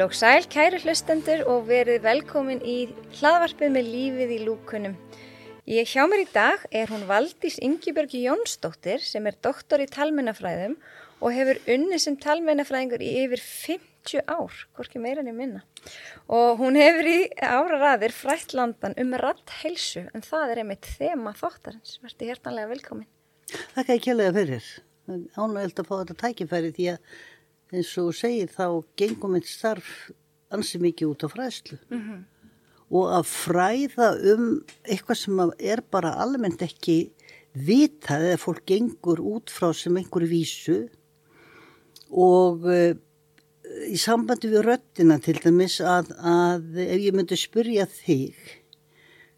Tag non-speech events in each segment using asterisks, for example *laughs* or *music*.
Heil og sæl, kæri hlustendur og verið velkomin í hlaðvarpið með lífið í lúkunum. Ég hjá mér í dag er hún Valdís Ingebjörgi Jónsdóttir sem er doktor í talmennafræðum og hefur unnið sem talmennafræðingur í yfir 50 ár, hvorki meira en ég minna. Og hún hefur í ára raðir frætt landan um rattheilsu en það er einmitt þema þáttarins. Verði hjertanlega velkomin. Þakka ekki alveg fyrir. Ánægild að fá þetta tækifæri því að eins og segir þá gengum einn starf ansi mikið út á fræðslu. Mm -hmm. og að fræða um eitthvað sem er bara almennt ekki vitað eða fólk gengur út frá sem einhverju vísu. Og uh, í sambandi við röttina til dæmis að, að ef ég myndi spyrja þig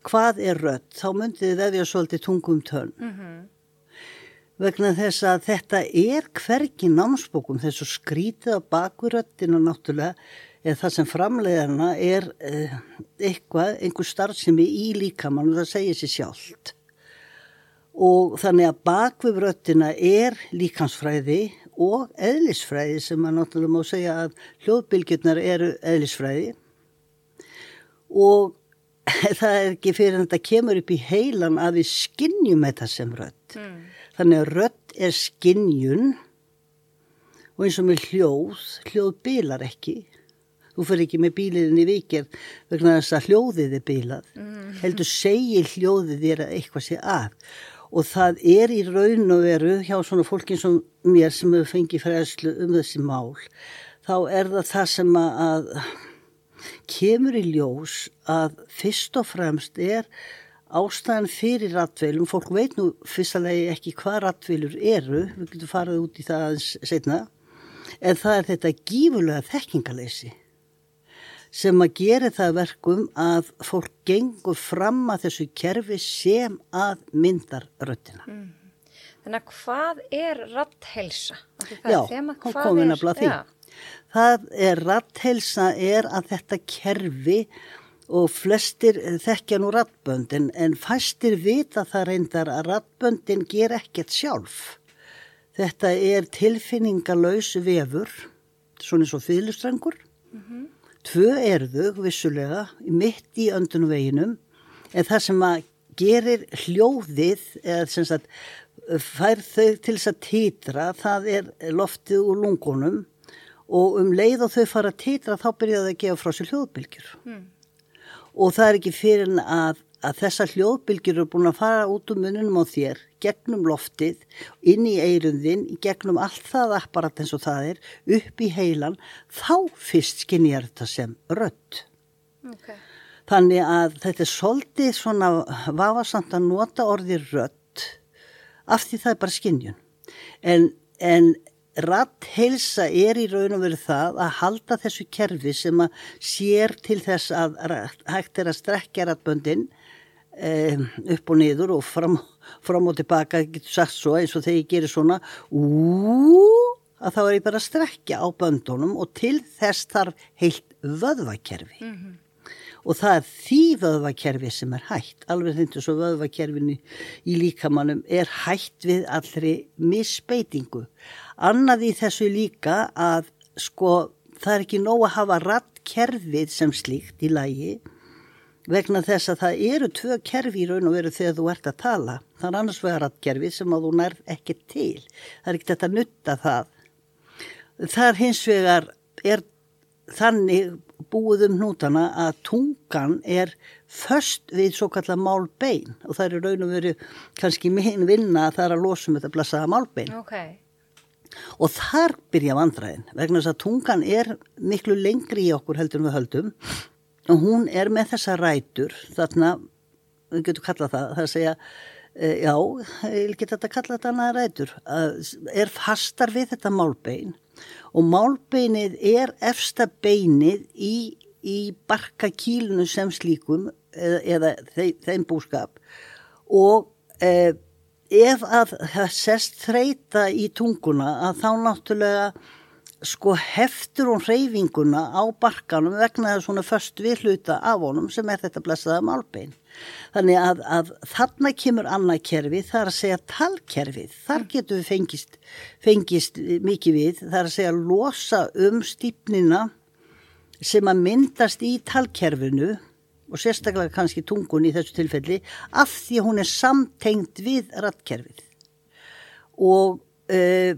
hvað er rött þá myndi þið vefja svolítið tungum tönn. Mm -hmm vegna þess að þetta er hvergi námsbókum þessu skrítið á bakuröttinu náttúrulega eða það sem framleiðarna er eh, eitthvað, einhver starfsemi í líkamann og það segir sér sjálft. Og þannig að bakviðröttina er líkansfræði og eðlisfræði sem maður náttúrulega má segja að hljóðbylgjurnar eru eðlisfræði. Og *laughs* það er ekki fyrir að þetta kemur upp í heilan að við skinnjum þetta sem rött mm. Þannig að rött er skinnjun og eins og með hljóð, hljóð bilar ekki. Þú fyrir ekki með bíliðin í vikið vegna þess að hljóðið er bilað. Mm. Heldur segir hljóðið þér að eitthvað sé að. Og það er í raun og veru hjá svona fólkin sem mér sem hefur fengið fræðslu um þessi mál. Þá er það það sem að kemur í ljós að fyrst og fremst er ástæðan fyrir rattveilum, fólk veit nú fyrstulega ekki hvað rattveilur eru, við getum farið út í það setna, en það er þetta gífurlega þekkingaleysi sem að gera það verkum að fólk gengur fram að þessu kerfi sem að myndar röttina. Mm. Þannig að hvað er ratthelsa? Já, hún komið nefnilega því. Já. Það er ratthelsa er að þetta kerfi og flestir þekkja nú rattböndin en fæstir vita það reyndar að rattböndin ger ekkert sjálf. Þetta er tilfinningalös vefur, svona eins og fylgustrangur. Mm -hmm. Tvö erðu vissulega mitt í öndunveginum en það sem að gerir hljóðið eða sem sagt fær þau til þess að týtra það er loftið úr lungunum og um leið og þau fara að týtra þá byrjaðu að gefa frá sér hljóðbylgjur. Mm og það er ekki fyrir að, að þessar hljóðbylgjur eru búin að fara út um mununum á þér, gegnum loftið, inn í eirunðin, gegnum allt það apparat eins og það er, upp í heilan, þá fyrst skinnjar þetta sem rött. Okay. Þannig að þetta er svolítið svona vafasamt að nota orðið rött af því það er bara skinnjun. En, en Rattheilsa er í raun og veru það að halda þessu kerfi sem að sér til þess að hægt er að strekja ratböndin um, upp og niður og fram, fram og tilbaka, getur sagt svo eins og þegar ég gerir svona úúú að þá er ég bara að strekja á böndunum og til þess þarf heilt vöðvakerfi. Mm -hmm og það er því vöðvakerfi sem er hægt alveg þetta svo vöðvakerfinu í líkamannum er hægt við allri misbeitingu annað í þessu líka að sko það er ekki nóg að hafa rattkerfið sem slíkt í lagi vegna þess að það eru tvö kerfi í raun og veru þegar þú ert að tala. Það er annars vegar rattkerfið sem að þú nærð ekki til. Það er ekki þetta að nutta það. Það er hins vegar er þannig búið um hnútana að tungan er först við svo kallar málbein og það er raun og veru kannski minn vinna að það er að losum þetta blassaða málbein. Okay. Og þar byrja vandræðin vegna þess að tungan er miklu lengri í okkur heldur við höldum. Og hún er með þessa rætur þarna, við getum kallað það það er að segja e, já, ég get að kalla þetta annað rætur er fastar við þetta málbein. Og málbeinið er efsta beinið í, í barkakílunu sem slíkum eða, eða þeim búskap. Og eh, ef að það sest þreita í tunguna að þá náttúrulega sko heftur hún reyfinguna á barkanum vegna það svona först við hluta af honum sem er þetta blessaða málbein. Þannig að, að þarna kemur annað kerfi, það er að segja talkerfið, þar getur við fengist, fengist mikið við, það er að segja losa um stýpnina, sem að myndast í talkerfinu og sérstaklega kannski tungun í þessu tilfelli af því hún er samtengt við rattkerfið og uh,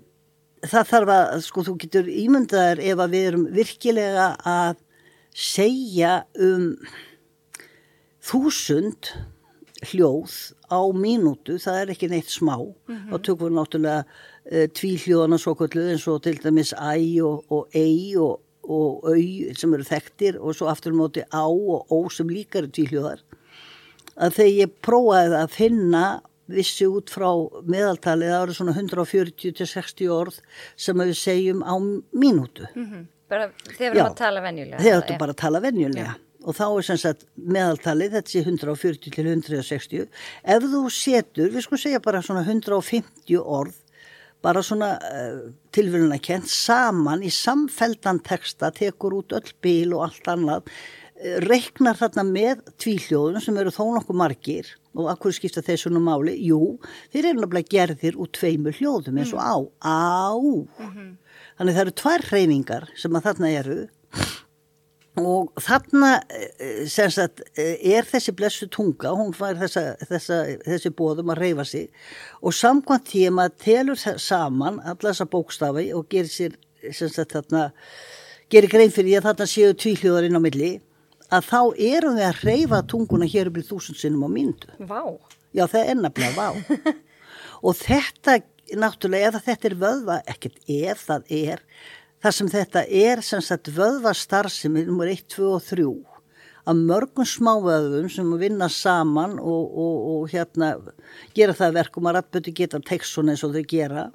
það þarf að, sko, þú getur ímyndaðar ef að við erum virkilega að segja um þúsund hljóð á mínútu, það er ekki neitt smá mm -hmm. og tökum við náttúrulega uh, tví hljóðana svo kvöldu eins og til dæmis æ og, og ei og, og au sem eru þekktir og svo aftur móti á og ó sem líka eru tví hljóðar að þegar ég prófaði að finna vissi út frá meðaltalið það eru svona 140-60 orð sem við segjum á mínútu. Mm -hmm. bara þegar við erum að tala venjulega þegar við erum bara að tala venjulega. Já. og þá er sem sagt meðaltalið þetta sé 140-160 ef þú setur, við sko segja bara svona 150 orð bara svona uh, tilvöluna kent saman í samfeldan texta tekur út öll bíl og allt annað uh, reiknar þarna með tvíhljóðun sem eru þó nokkuð margir og akkur skipta þessu nú máli? Jú, þeir eru náttúrulega gerðir úr tveimur hljóðum eins og á, á. Mm -hmm. Þannig það eru tvær hreyfingar sem að þarna eru og þarna eh, sagt, eh, er þessi blessu tunga, hún fær þessa, þessa, þessi bóðum að reyfa sig og samkvæmt því að maður telur saman alla þessa bókstafi og gerir sér, sagt, þarna, gerir grein fyrir því að þarna séu tvíhljóðarinn á milli að þá erum við að reyfa tunguna hér upp í þúsund sinnum á myndu. Vá. Já, það er nefnilega vá. *laughs* og þetta, náttúrulega, ef þetta er vöðva, ekkert ef það er, það sem þetta er, sem sagt, vöðva starfsemi, nummer 1, 2 og 3, að mörgum smávöðum sem vinna saman og, og, og hérna gera það verkum að rættbötu geta svona eins og þau gera,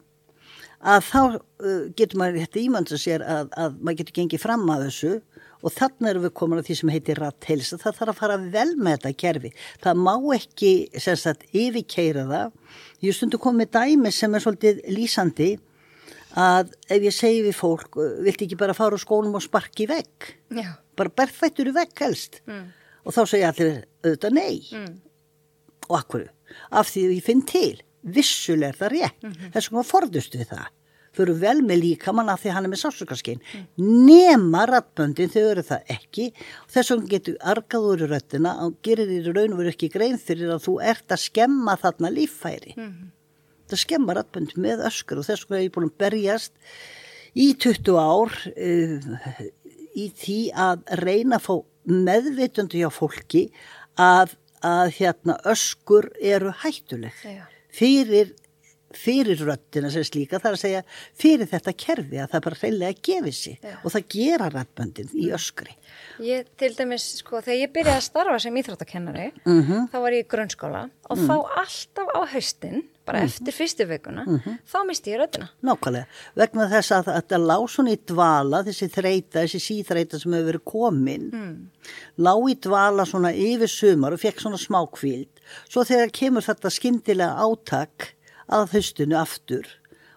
að þá uh, getur maður þetta ímönda sér að, að maður getur gengið fram að þessu og þannig erum við komin á því sem heitir ratthelsa, það þarf að fara vel með þetta kerfi, það má ekki sagt, yfirkeira það. Ég stundu komið dæmi sem er svolítið lýsandi að ef ég segi við fólk, vilt ekki bara fara á skónum og sparki vegg Já. bara berðfættur í vegg helst mm. og þá segja allir auðvitað nei mm. og akkur af því ég finn til, vissuleg er það rétt mm -hmm. þess vegna forðustu við það fyrir vel með líkamann af því hann er með sásukarskinn mm. nema rattböndin þau eru það ekki og þess vegna getur argaður í röttina og gerir í raun og veru ekki grein fyrir að þú ert að skemma þarna líffæri mm. Það skemma rattböndin með öskur og þess vegna er ég búin að berjast í 20 ár uh, í því að reyna að fá meðvitundu hjá fólki að, að hérna öskur eru hættuleg fyrir fyrir röttina sem slíka þar að segja fyrir þetta kerfi að það bara reynilega gefi sig Já. og það gera röttböndin í öskri Ég til dæmis, sko, þegar ég byrjaði að starfa sem íþróttakennari, mm -hmm. þá var ég í grunnskóla og mm. þá alltaf á haustin bara mm eftir fyrstu vögguna -hmm. þá misti ég röttina Nákvæmlega, vegna þess að þetta lág svona í dvala þessi þreita, þessi síþreita sem hefur verið komin mm. lág í dvala svona yfir sumar og fekk svona smá kvíld svo þegar kemur þetta skindilega átak að höstunu aftur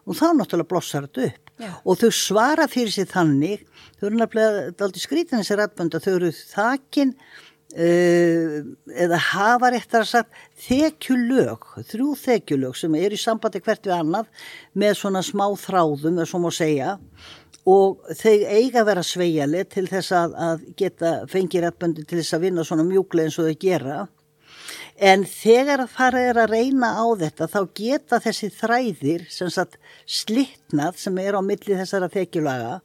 og þá náttúrulega blossar þetta upp Já. og þau svara fyrir sig þannig þau eru náttúrulega aldrei skrítin þessi rætbönda, þau eru þakin uh, eða hafa réttar að sagt þekjulög, þrjú þekjulög sem eru í sambandi hvert við annað með svona smá þráðum eða svo má segja. Og þau eiga að vera sveigjali til þess að, að geta fengið rætböndi til þess að vinna svona mjúklega eins og þau gera. En þegar að fara er að reyna á þetta þá geta þessi þræðir sem sagt slittnað sem er á milli þessara þekjulaga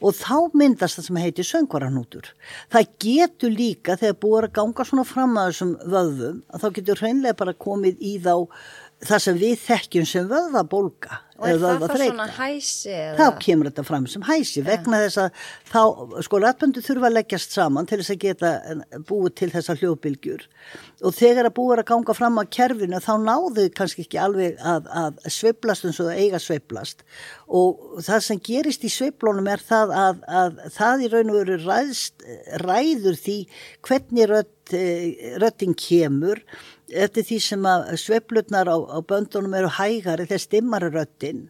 og þá myndast það sem heitir söngvaranútur. Það getur líka þegar búið að ganga svona fram að þessum vöðum að þá getur hreinlega bara komið í þá það sem við þekkjum sem vöðabólka og er það þá svona hæsi eða? þá kemur þetta fram sem hæsi vegna þess að þá, sko rættböndu þurfa að leggjast saman til þess að geta búið til þessa hljóðbylgjur. Og þegar að búið að ganga fram á kerfinu þá náðu kannski ekki alveg að, að sveiblast eins og eiga sveiblast og það sem gerist í sveiblónum er það að, að það í raun og veru ræðst, ræður því hvernig rött, röttin kemur eftir því sem að sveplutnar á, á böndunum eru hægari þess dimmari röttin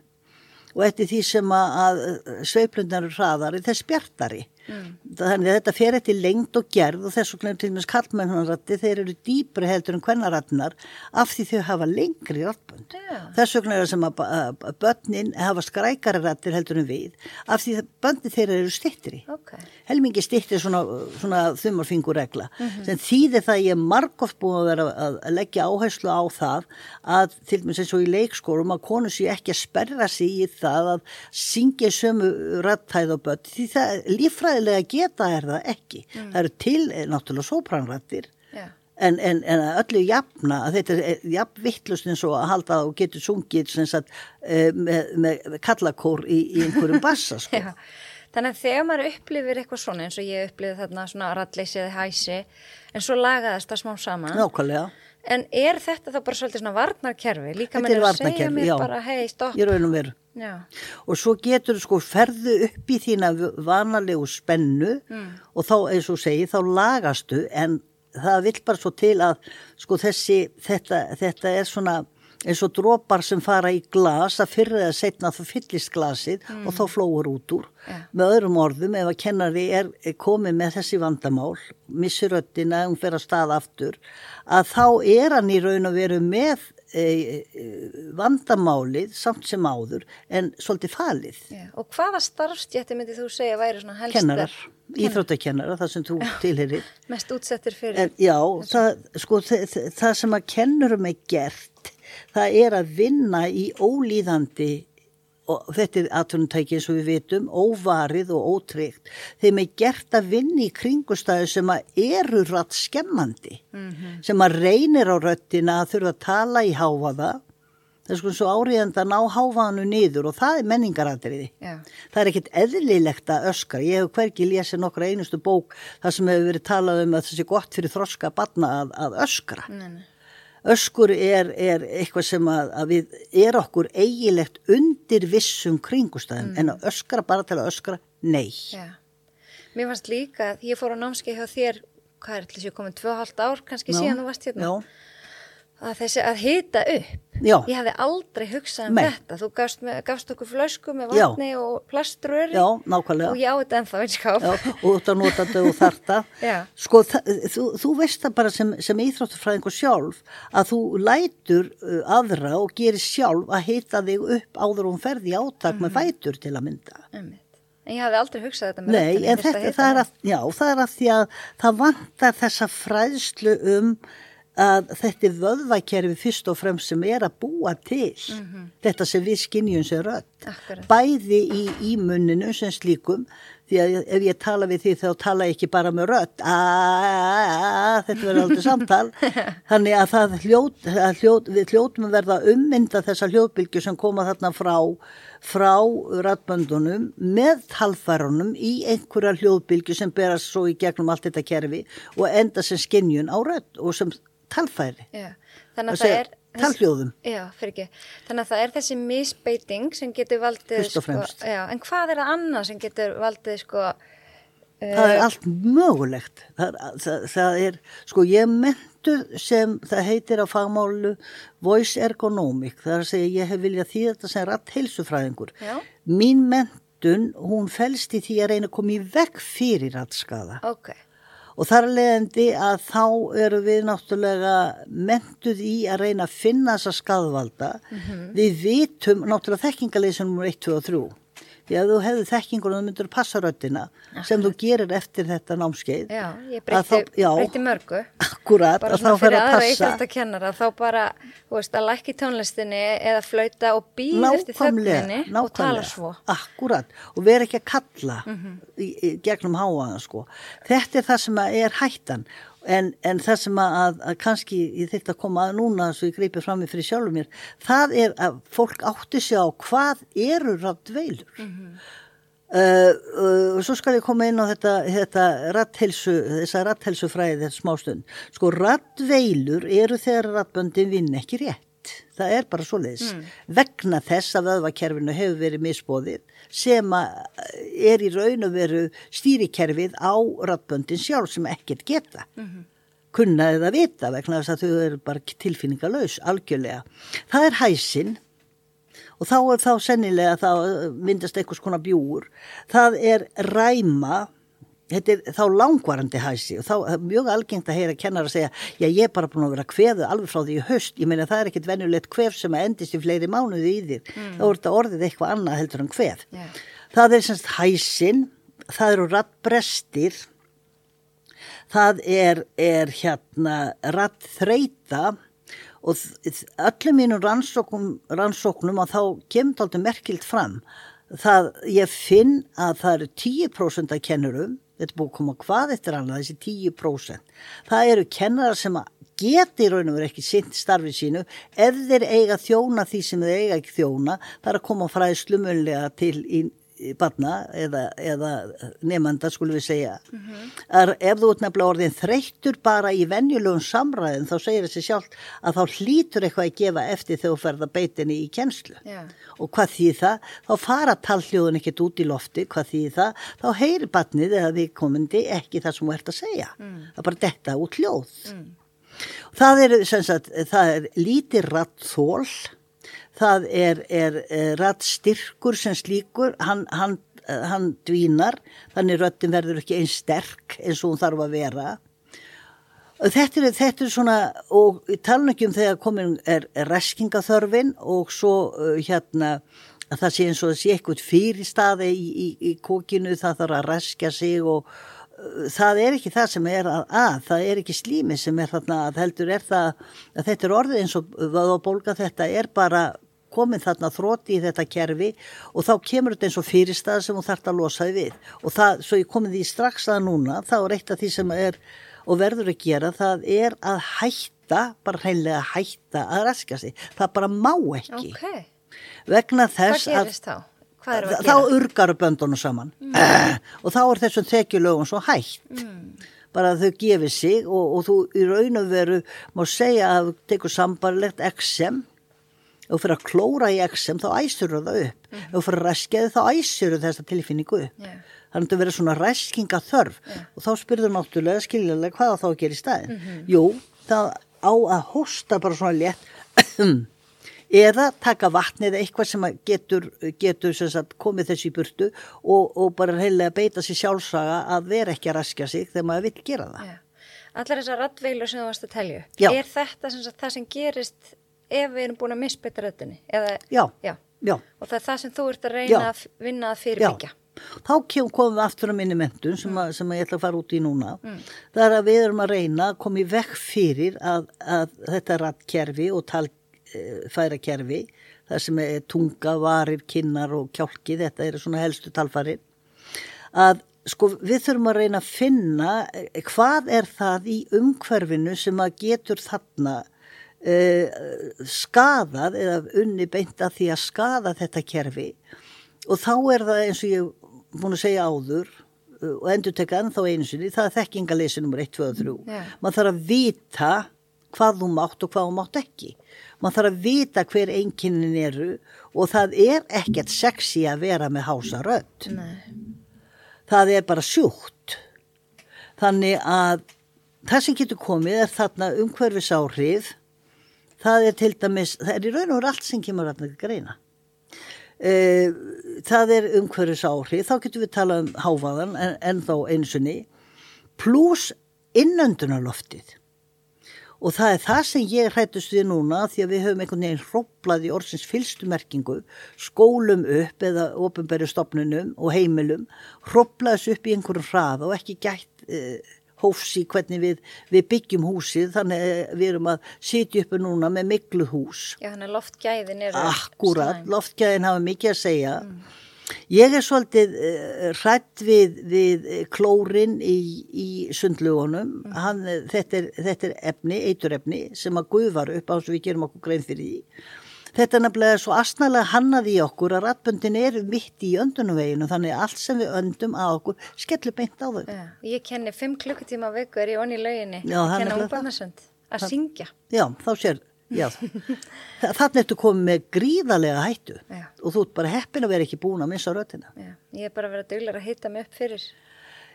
og eftir því sem að sveplutnar eru hraðari þess bjartari mm. þannig að þetta fer eftir lengt og gerð og þess vegna til og meins kallmennarratti þeir eru dýpri heldur en kvennaratnar af því þau hafa lengri rattbönd yeah. þess vegna er það sem að börnin hafa skrækari rattir heldur en við af því böndi þeirra eru stittri okay. Helmingi stittri svona, svona þumarfingurregla mm -hmm. sem þýðir það ég margóft búin að vera að leggja áherslu á það að til meins eins og í leikskórum að konu sé ekki að sperra sig í það að syngja sömu rattæð og börn því það lífræðilega geta er það ekki mm. það eru til eh, náttúrulega sopranrættir yeah. en, en, en öllu jafna að þetta er jafn vittlust eins og að halda og getur sungið sagt, eh, með, með kallakór í, í einhverjum bassa *laughs* sko. Já. Þannig að þegar maður upplifir eitthvað svona eins og ég upplifið þarna svona rattleysiði hæsi en svo lagaðast það smá saman Nákvæmlega En er þetta þá bara svolítið svona varnarkerfi? Líka með að segja mér já. bara hei stopp Ég raun og veru og svo getur þú sko ferðu upp í þína vanalegu spennu mm. og þá eins og segi þá lagastu en það vil bara svo til að sko þessi þetta, þetta er svona eins og drópar sem fara í glas að fyrir eða setna þú fyllist glasið mm. og þá flóur út úr yeah. með öðrum orðum ef að kennari er komið með þessi vandamál missur öttina, hún fer að staða aftur að þá er hann í raun og veru með e, e, vandamálið samt sem áður en svolítið falið yeah. Og hvaða starfstjætti myndi þú segja væri svona helstar? Kennarar, íþróttakennara, það sem þú tilherir Mest útsettir fyrir en, Já, það, sko, það, það sem að kennurum er gert það er að vinna í ólíðandi og þetta er atvinnutæki eins og við vitum, óvarið og ótryggt. Þeim er gert að vinna í kringustæðu sem að eru rætt skemmandi, mm -hmm. sem að reynir á röttina að þurfa að tala í háfaða. Það er sko svo áriðand að ná háfaðanu niður og það er menningaradriði. Yeah. Það er ekkit eðlilegt að öskra. Ég hef hverki lesið nokkra einustu bók þar sem hefur verið talað um að það sé gott fyrir þroska batna að, að öskra. Nei, nei öskur er, er eitthvað sem að, að við er okkur eigilegt undir vissum kringustæðum mm. en að öskra bara til að öskra, nei. Ja. Mér fannst líka að ég fór á námskeið hjá þér, hvað er þetta, ég komið 2,5 ár kannski Já. síðan þú varst hérna. Já að að hita upp Já. ég hefði aldrei hugsað um Nei. þetta þú gafst, með, gafst okkur flösku með vatni Já. og plaströri Já, nákvæmlega og ég á þetta ennþá einskáp og út að nota þetta og þarta *laughs* sko þú, þú veist það bara sem, sem íþróttufræðingu sjálf að þú lætur uh, aðra og gerir sjálf að hita þig upp áður og hún ferði átak mm. með mhm. fætur til að mynda mm. En ég hafði aldrei hugsað þetta með Nei, þetta. Nei, en þetta, það er, að, já, það er að því að það vantar þessa fræðslu um að þetta er vöðvakerfi fyrst og fremst sem er að búa til mm -hmm. þetta sem við skinnjum sem rödd. Bæði í ímunninu sem slíkum því að ef ég tala við því þá tala ég ekki bara með rödd. Þetta verður aldrei samtal. *laughs* Þannig að það hljót, að hljót við hljótum að verða ummynda þessa hljóðbylgu sem koma þarna frá frá röddböndunum með talfærunum í einhverja hljóðbylgu sem berast svo í gegnum allt þetta kerfi og enda sem skinnjun á rödd og sem talfæri já, þannig að það er talhljóðum já, þannig að það er þessi misbeiting sem getur valdið sko, já, en hvað er það annað sem getur valdið sko það er uh, allt mögulegt. Það, það, það er, sko ég mentuð sem það heitir á fagmálu voice ergonomic. Það er að segja ég hef viljað því þetta sem rætt heilsufræðingur mín mentun hún fælst í því að reyna að koma í vekk fyrir rættskaða ok og þar leðandi að þá eru við náttúrulega mentuð í að reyna að finna þessa skadvalda. Mm -hmm. Við vitum náttúrulega þekkingaleysunum 1, 2 og 3 að þú hefðu þekkingur og þú myndur passa röttina sem þú gerir eftir þetta námskeið. Já, ég breyti, þá, breyti mörgu. Akkurat, bara þá fyrir að passa. kennara, þá bara, þú veist, að lækki tónlistinni eða flauta og býð eftir þögninni og tala svo. Akkurat, og vera ekki að kalla mm -hmm. í, í, gegnum háaðan sko. Þetta er það sem er hættan En, en það sem að, að kannski ég þurfti að koma að núna svo ég greipi fram með fyrir sjálfur mér, það er að fólk átti sig á hvað eru rætt veilur. Mm -hmm. uh, uh, og svo skal ég koma inn á þetta, þetta rathelsu, þessa ratthelsufræði þetta smástund. Sko rætt veilur eru þegar rættböndin vinn ekki rétt það er bara svo leiðis mm. vegna þess að vöðvakerfinu hefur verið misbóðið sem er í raun og veru stýrikerfið á rattböndin sjálf sem ekkert geta mm -hmm. kunna eða vita vegna þess að þau eru bara tilfinningalös algjörlega. Það er hæsin og þá er þá sennilega þá myndast einhvers konar bjúur það er ræma þetta er þá langvarandi hæsi og þá er mjög algengt að heyra kennar að segja já ég er bara búin að vera kveðu alveg frá því í höst, ég meina það er ekkit venjulegt kvef sem að endist í fleiri mánuði í þér mm. þá er þetta orðið eitthvað annað heldur en kveð yeah. það er semst hæsin það eru rattbrestir það er, er hérna rattþreita og öllum mínum rannsóknum, rannsóknum að þá kemur þetta merkilt fram það ég finn að það eru 10% af kennurum þetta er búið að koma hvað eftir annað, þessi 10%. Það eru kennara sem geti raun og verið ekki sint starfið sínu ef þeir eiga þjóna því sem þeir eiga ekki þjóna, það er að koma fræðslu munlega til í barna eða, eða nefnda skulum við segja mm -hmm. er, ef þú nefnilega orðin þreyttur bara í venjulegum samræðin þá segir þessi sjálf að þá hlýtur eitthvað að gefa eftir þegar þú ferða beitinni í kjenslu yeah. og hvað þýð það þá fara talljóðun ekkert út í lofti hvað þýð það, þá heyri barnið eða við komandi ekki það sem þú ert að segja mm. það er bara detta út hljóð mm. það er, sagt, það er lítið rattþól það er, er, er rattstyrkur sem slíkur, hann, hann, hann dvínar, þannig röttin verður ekki einn sterk eins og hún þarf að vera. Þetta er, þetta er svona, og tala ekki um þegar komin er reskingaþörfin og svo uh, hérna að það sé eins og það sé eitthvað fyrir staði í, í, í kókinu, það þarf að reskja sig og það er ekki það sem er að, að það er ekki slími sem er þarna að heldur er það að þetta er orðið eins og bólka þetta er bara komið þarna þróti í þetta kerfi og þá kemur þetta eins og fyrirstað sem þú þart að losa við og það, svo ég komið því strax að núna, þá er eitt af því sem er og verður að gera, það er að hætta, bara hreinlega hætta að raska sig, það bara má ekki okay. vegna þess að þá? þá urgar böndunum saman mm. *clears throat* og þá er þessum þekjulögun svo hætt mm. bara að þau gefið sig og, og þú í raun og veru má segja að þau tekur sambarlegt XM ef þú fyrir að klóra í XM þá æsur það upp mm. ef þú fyrir að ræskjaði þá æsur þessa tilfinningu upp yeah. þannig að það verður svona ræskinga þörf yeah. og þá spyrður náttúrulega skiljulega hvaða þá að gera í staðin mm -hmm. jú, það á að hosta bara svona létt *clears throat* eða taka vatni eða eitthvað sem getur, getur sem sagt, komið þessi í burtu og, og bara heilega beita sér sjálfsaga að vera ekki að ræskja sig þegar maður vil gera það yeah. Allar þessar rattveilur sem þú varst að telja, Já. er þetta sem sagt, það sem gerist ef við erum búin að misbytta röttinni já, já. já, og það er það sem þú ert að reyna að vinna að fyrirbyggja þá komum við aftur að minni mentun sem, mm. sem ég ætla að fara út í núna mm. það er að við erum að reyna að koma í vekk fyrir að, að þetta rattkerfi og talfæra kerfi það sem er tunga, varir, kinnar og kjálki, þetta eru svona helstu talfæri að sko við þurfum að reyna að finna eh, hvað er það í umhverfinu sem að getur þarna skadað eða unni beint að því að skada þetta kerfi og þá er það eins og ég búin að segja áður uh, og endur tekka ennþá einu sinni, það er þekkingaleysi nr. 1, 2 og 3. Yeah. Man þarf að vita hvað þú mátt og hvað þú mátt ekki. Man þarf að vita hver einkinnin eru og það er ekkert sexi að vera með hása rödd. Það er bara sjúkt. Þannig að það sem getur komið er þarna umhverfis áhrif það er til dæmis, það er í raun og allt sem kemur að greina. E, það er umhverjus áhrif þá getur við tala um háfaðan en, en þá einsunni pluss innöndunarloftið. Og það er það sem ég hrættust við núna því að við höfum einhvern veginn hróplað í orðsins fylstumerkingu skólum upp eða ofinbæri stopnunum og heimilum hróplaðs upp í einhverjum hrað og ekki gætt e, hófs í hvernig við, við byggjum húsið þannig við erum að sitja uppi núna með miklu hús Já þannig loftgæðin eru Akkurat, slæm. loftgæðin hafa mikið að segja mm. Ég er svolítið eh, hrætt við, við klórin í, í sundlugunum mm. Hann, þetta, er, þetta er efni, eiturefni sem að guðvar upp á þess að við gerum okkur grein fyrir því Þetta er nefnilega svo asnalega hannað í okkur að ratböndin eru mitt í öndunuveginu þannig að allt sem við öndum að okkur skellur beint á þau. Ja, ég kenni 5 klukkutíma viku er ég onni í lauginni. Já, ég kenni óbarnasönd að Þa, syngja. Já, þá sér, já. *laughs* Þannig ertu komið með gríðarlega hættu já. og þú ert bara heppin að vera ekki búin að missa rötina. Já, ég er bara að vera döglar að hýtta mig upp fyrir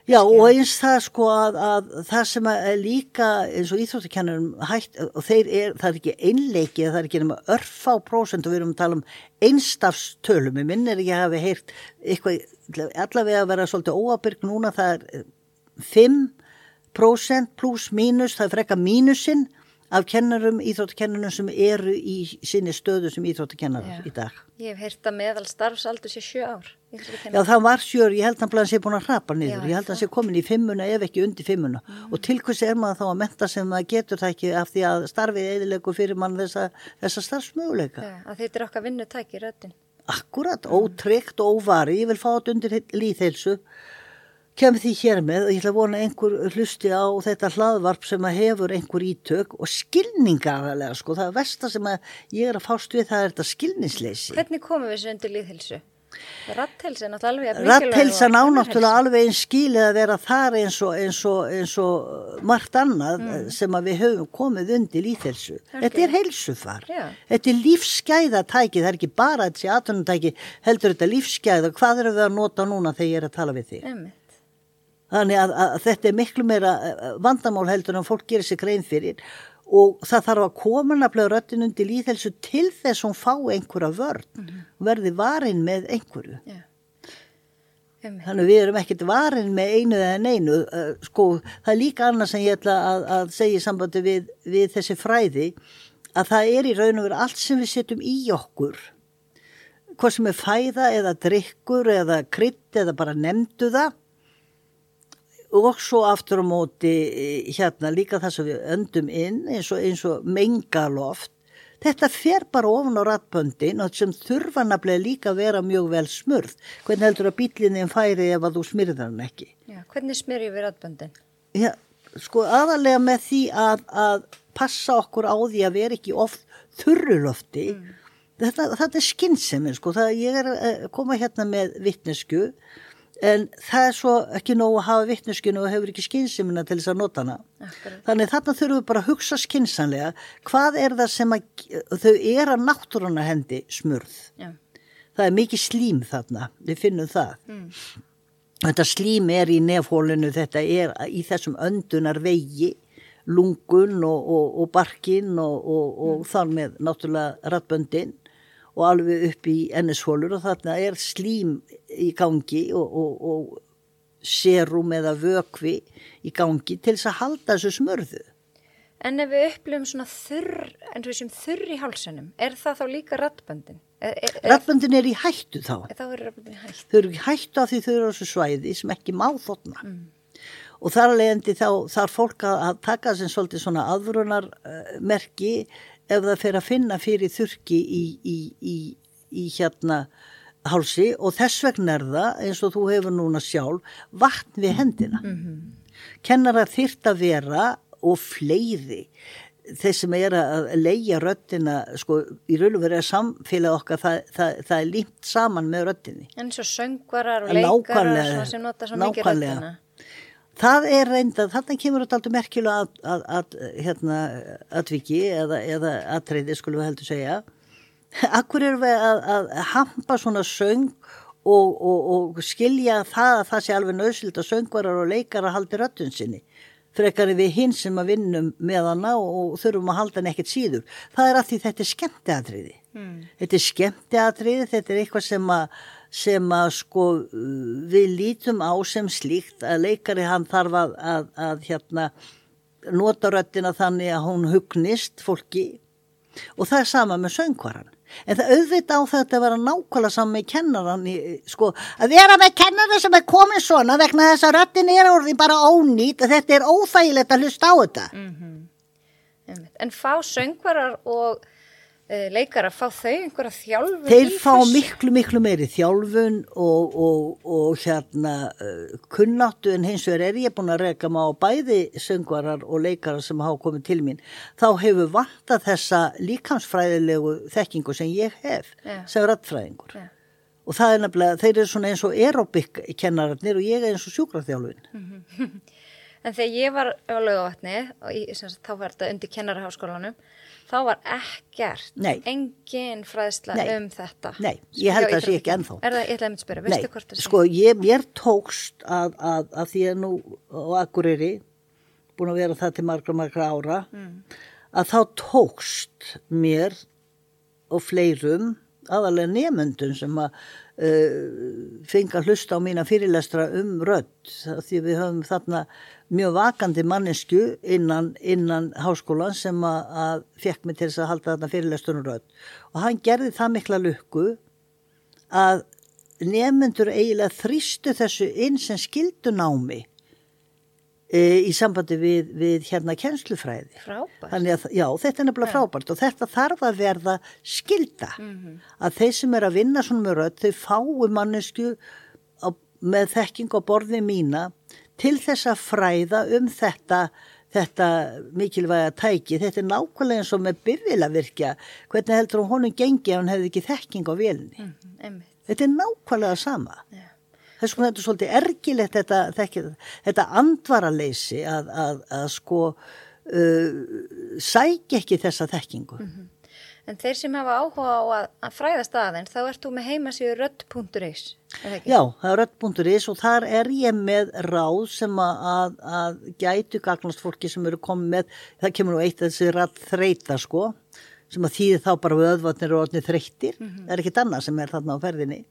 Já og eins það sko að, að það sem er líka eins og íþróttakennarum hægt og þeir er, það er ekki einleikið, það er ekki nema örfá prósent og við erum að tala um einstafstölum, ég minn er ekki að hafa heyrt eitthvað, allavega að vera svolítið óabyrg núna það er 5% pluss mínus, það er frekka mínusinn af kennarum, íþróttakennunum sem eru í sinni stöðu sem íþróttakennarar í dag. Ég hef heyrt að meðal starfsaldur sé sjö ár. Já það var sjör, ég held að hann sé búin að hrapa niður, Já, ég held að hann sé komin í fimmuna ef ekki undir fimmuna mm. og til hvers er maður þá að menta sem maður getur það ekki af því að starfið eðilegu fyrir mann þessa, þessa starfsmöguleika. Já, að þetta er okkar vinnutæk í röttin. Akkurat, og óvari, ég vil fá þetta undir líðheilsu kem því hér með og ég ætla að vona einhver hlusti á þetta hlaðvarp sem að hefur einhver ítök og skilningaðarlega sko, það er versta sem að ég er að fást við það er þetta skilningsleysi. Hvernig komum við þessu undir líðhilsu? Ratthelsa er náttúrulega alveg Ratthelsa náttúrulega alveg eins skilið að vera þar eins og, eins og, eins og margt annað mm. sem að við höfum komið undir líðhelsu. Þetta er heilsufar. Já. Þetta er lífsgæðatæki, það er ekki bara þessi aðtunumtæki heldur þetta lífsgæða. Hvað eru við að nota núna þegar ég er að tala við þig? Emi. Þannig að, að þetta er miklu meira eh, vandamál heldur en fólk gerir sig grein fyrir og það þarf að koma nafnilega röttin undir líðhelsu til þess að hún fá einhverja vörn mm -hmm. verði varin með einhverju. Yeah. Þannig við erum ekkert varin með einu eða neinu. Eh, sko, það er líka annað sem ég ætla að, að segja í sambandi við, við þessi fræði að það er í raun og veru allt sem við setjum í okkur hvað sem er fæða eða drikkur eða krydd eða bara nefndu það og svo aftur á móti eh, hérna líka það sem við öndum inn eins og, eins og mengaloft þetta fer bara ofn á ratböndin og sem þurfa nafnilega líka að vera mjög vel smurð. Hvernig heldur að bílinni færi ef að þú smyrðar hann ekki? Já, hvernig smyrjum við ratböndin? Já, sko aðalega með því að, að passa okkur á því að vera ekki oft þurrulofti mm. þetta, þetta er skinnsemi sko, það ég er að koma hérna með vittnesku en það er svo ekki nógu að hafa vittneskinu og hefur ekki skynnsimina til þess að nota hana. Akkurat. Þannig þarna þurfum við bara að hugsa skynsanlega hvað er það sem að, þau er að náttúruna hendi smurð. Já. Það er mikið slím þarna, við finnum það. Mm. Þetta slím er í nefhólinu, þetta er í þessum öndunar vegi, lungun og, og, og barkin og, og mm. þar með náttúrulega rattböndin og alveg upp í ennishólur og þarna er slím í gangi og, og, og serum eða vökvi í gangi til þess að halda þessu smörðu. En ef við upplifum svona þurr, en sem þurr í hálsunum, er það þá líka rattböndin? Rattböndin er í hættu þá. Þá er rattböndin í hættu. Þau eru í hættu af því þau eru á þessu svæði sem ekki má þotna. Mm. Og þar leðandi þá þarf fólk að taka sem svolítið svona aðvörunarmerki uh, ef það fer að finna fyrir þurki í, í, í, í hérna hálsi og þess vegna er það eins og þú hefur núna sjálf vatn við hendina. Mm -hmm. Kennarar þýrt að vera og fleiri þeir sem er að leia röttina sko í raun og verið að samfélag okkar það, það, það er límt saman með röttinni. En svo söngvarar og leikarar sem nota svo mikið röttina. Það er reynda, þarna kemur þetta alltaf merkjulega að, að, að hérna, atviki eða, eða aðtreyði skulum við heldur segja. Akkur eru við að, að hampa svona söng og, og, og skilja það að það sé alveg nöðsild að söngvarar og leikara haldi röttun sinni. Frekar við hinn sem að vinnum með hana og þurfum að halda henni ekkert síður. Það er að því þetta er skemmtiatriði. Mm. Þetta er skemmtiatriði, þetta er eitthvað sem að sem að sko við lítum á sem slíkt að leikari hann þarf að, að, að hérna nota röttina þannig að hún hugnist fólki og það er sama með söngvaran. En það auðvita á þetta að vera nákvæmlega saman með kennaran í, sko, að vera með kennaran sem er komin svona vegna þess að röttin er orðin bara ónýtt þetta er óþægilegt að hlusta á þetta. Mm -hmm. En fá söngvarar og leikar að fá þau einhverja þjálfun þeir fá miklu miklu meiri þjálfun og, og, og hérna uh, kunnáttu en hins vegar er ég búin að reyka má bæði söngvarar og leikarar sem hafa komið til mín þá hefur vantað þessa líkansfræðilegu þekkingu sem ég hef yeah. sem rattfræðingur yeah. og það er nefnilega, þeir eru svona eins og aerobik kennararnir og ég er eins og sjúkraþjálfun mm -hmm. *laughs* En þegar ég var á sagt, þá var þetta undir kennaraháskólanum þá var ekkert, Nei. engin fræðsla Nei. um þetta. Nei, ég held að það sé ekki ennþá. Er það, ég ætlaði að spyrja, veistu hvort það sé? Sko, ég, mér tókst að, að, að því að nú á Akureyri, búin að vera það til margra, margra ára, mm. að þá tókst mér og fleirum aðalega nefnundun sem að uh, fengi að hlusta á mína fyrirlestra um rödd því við höfum þarna mjög vakandi mannesku innan, innan háskólan sem að, að fekk mig til þess að halda þarna fyrirlestunum rödd og hann gerði það mikla lukku að nefnundur eiginlega þrýstu þessu inn sem skildu námi e, í sambandi við, við hérna kjenslufræði. Frábært. Að, já, þetta er nefnilega frábært og þetta þarf að verða skilda. Mm -hmm. Að þeir sem er að vinna svona með rödd, þau fáu mannesku á, með þekking og borði mína til þess að fræða um þetta þetta mikilvæga tæki, þetta er nákvæmlega eins og með byrjilavirkja, hvernig heldur hún honum gengi ef hann hefði ekki þekking á vélni. Mm. Þetta er nákvæmlega sama. Yeah þess vegna þetta er svolítið ergilegt þetta, þetta, þetta andvaraleysi að, að, að sko uh, sækja ekki þessa þekkingu. Mm -hmm. En þeir sem hafa áhuga á að, að fræðast aðeins, þá ert þú með heimasíðu rödd.is? Já, það er rödd.is og þar er ég með ráð sem að, að gætu gagnast fólki sem eru komið með, það kemur nú eitt þessi rætt þreita sko, sem að þýði þá bara við öðvatnir og öðvatnir þreyttir, mm -hmm. það er ekkit annað sem er þarna á ferðinni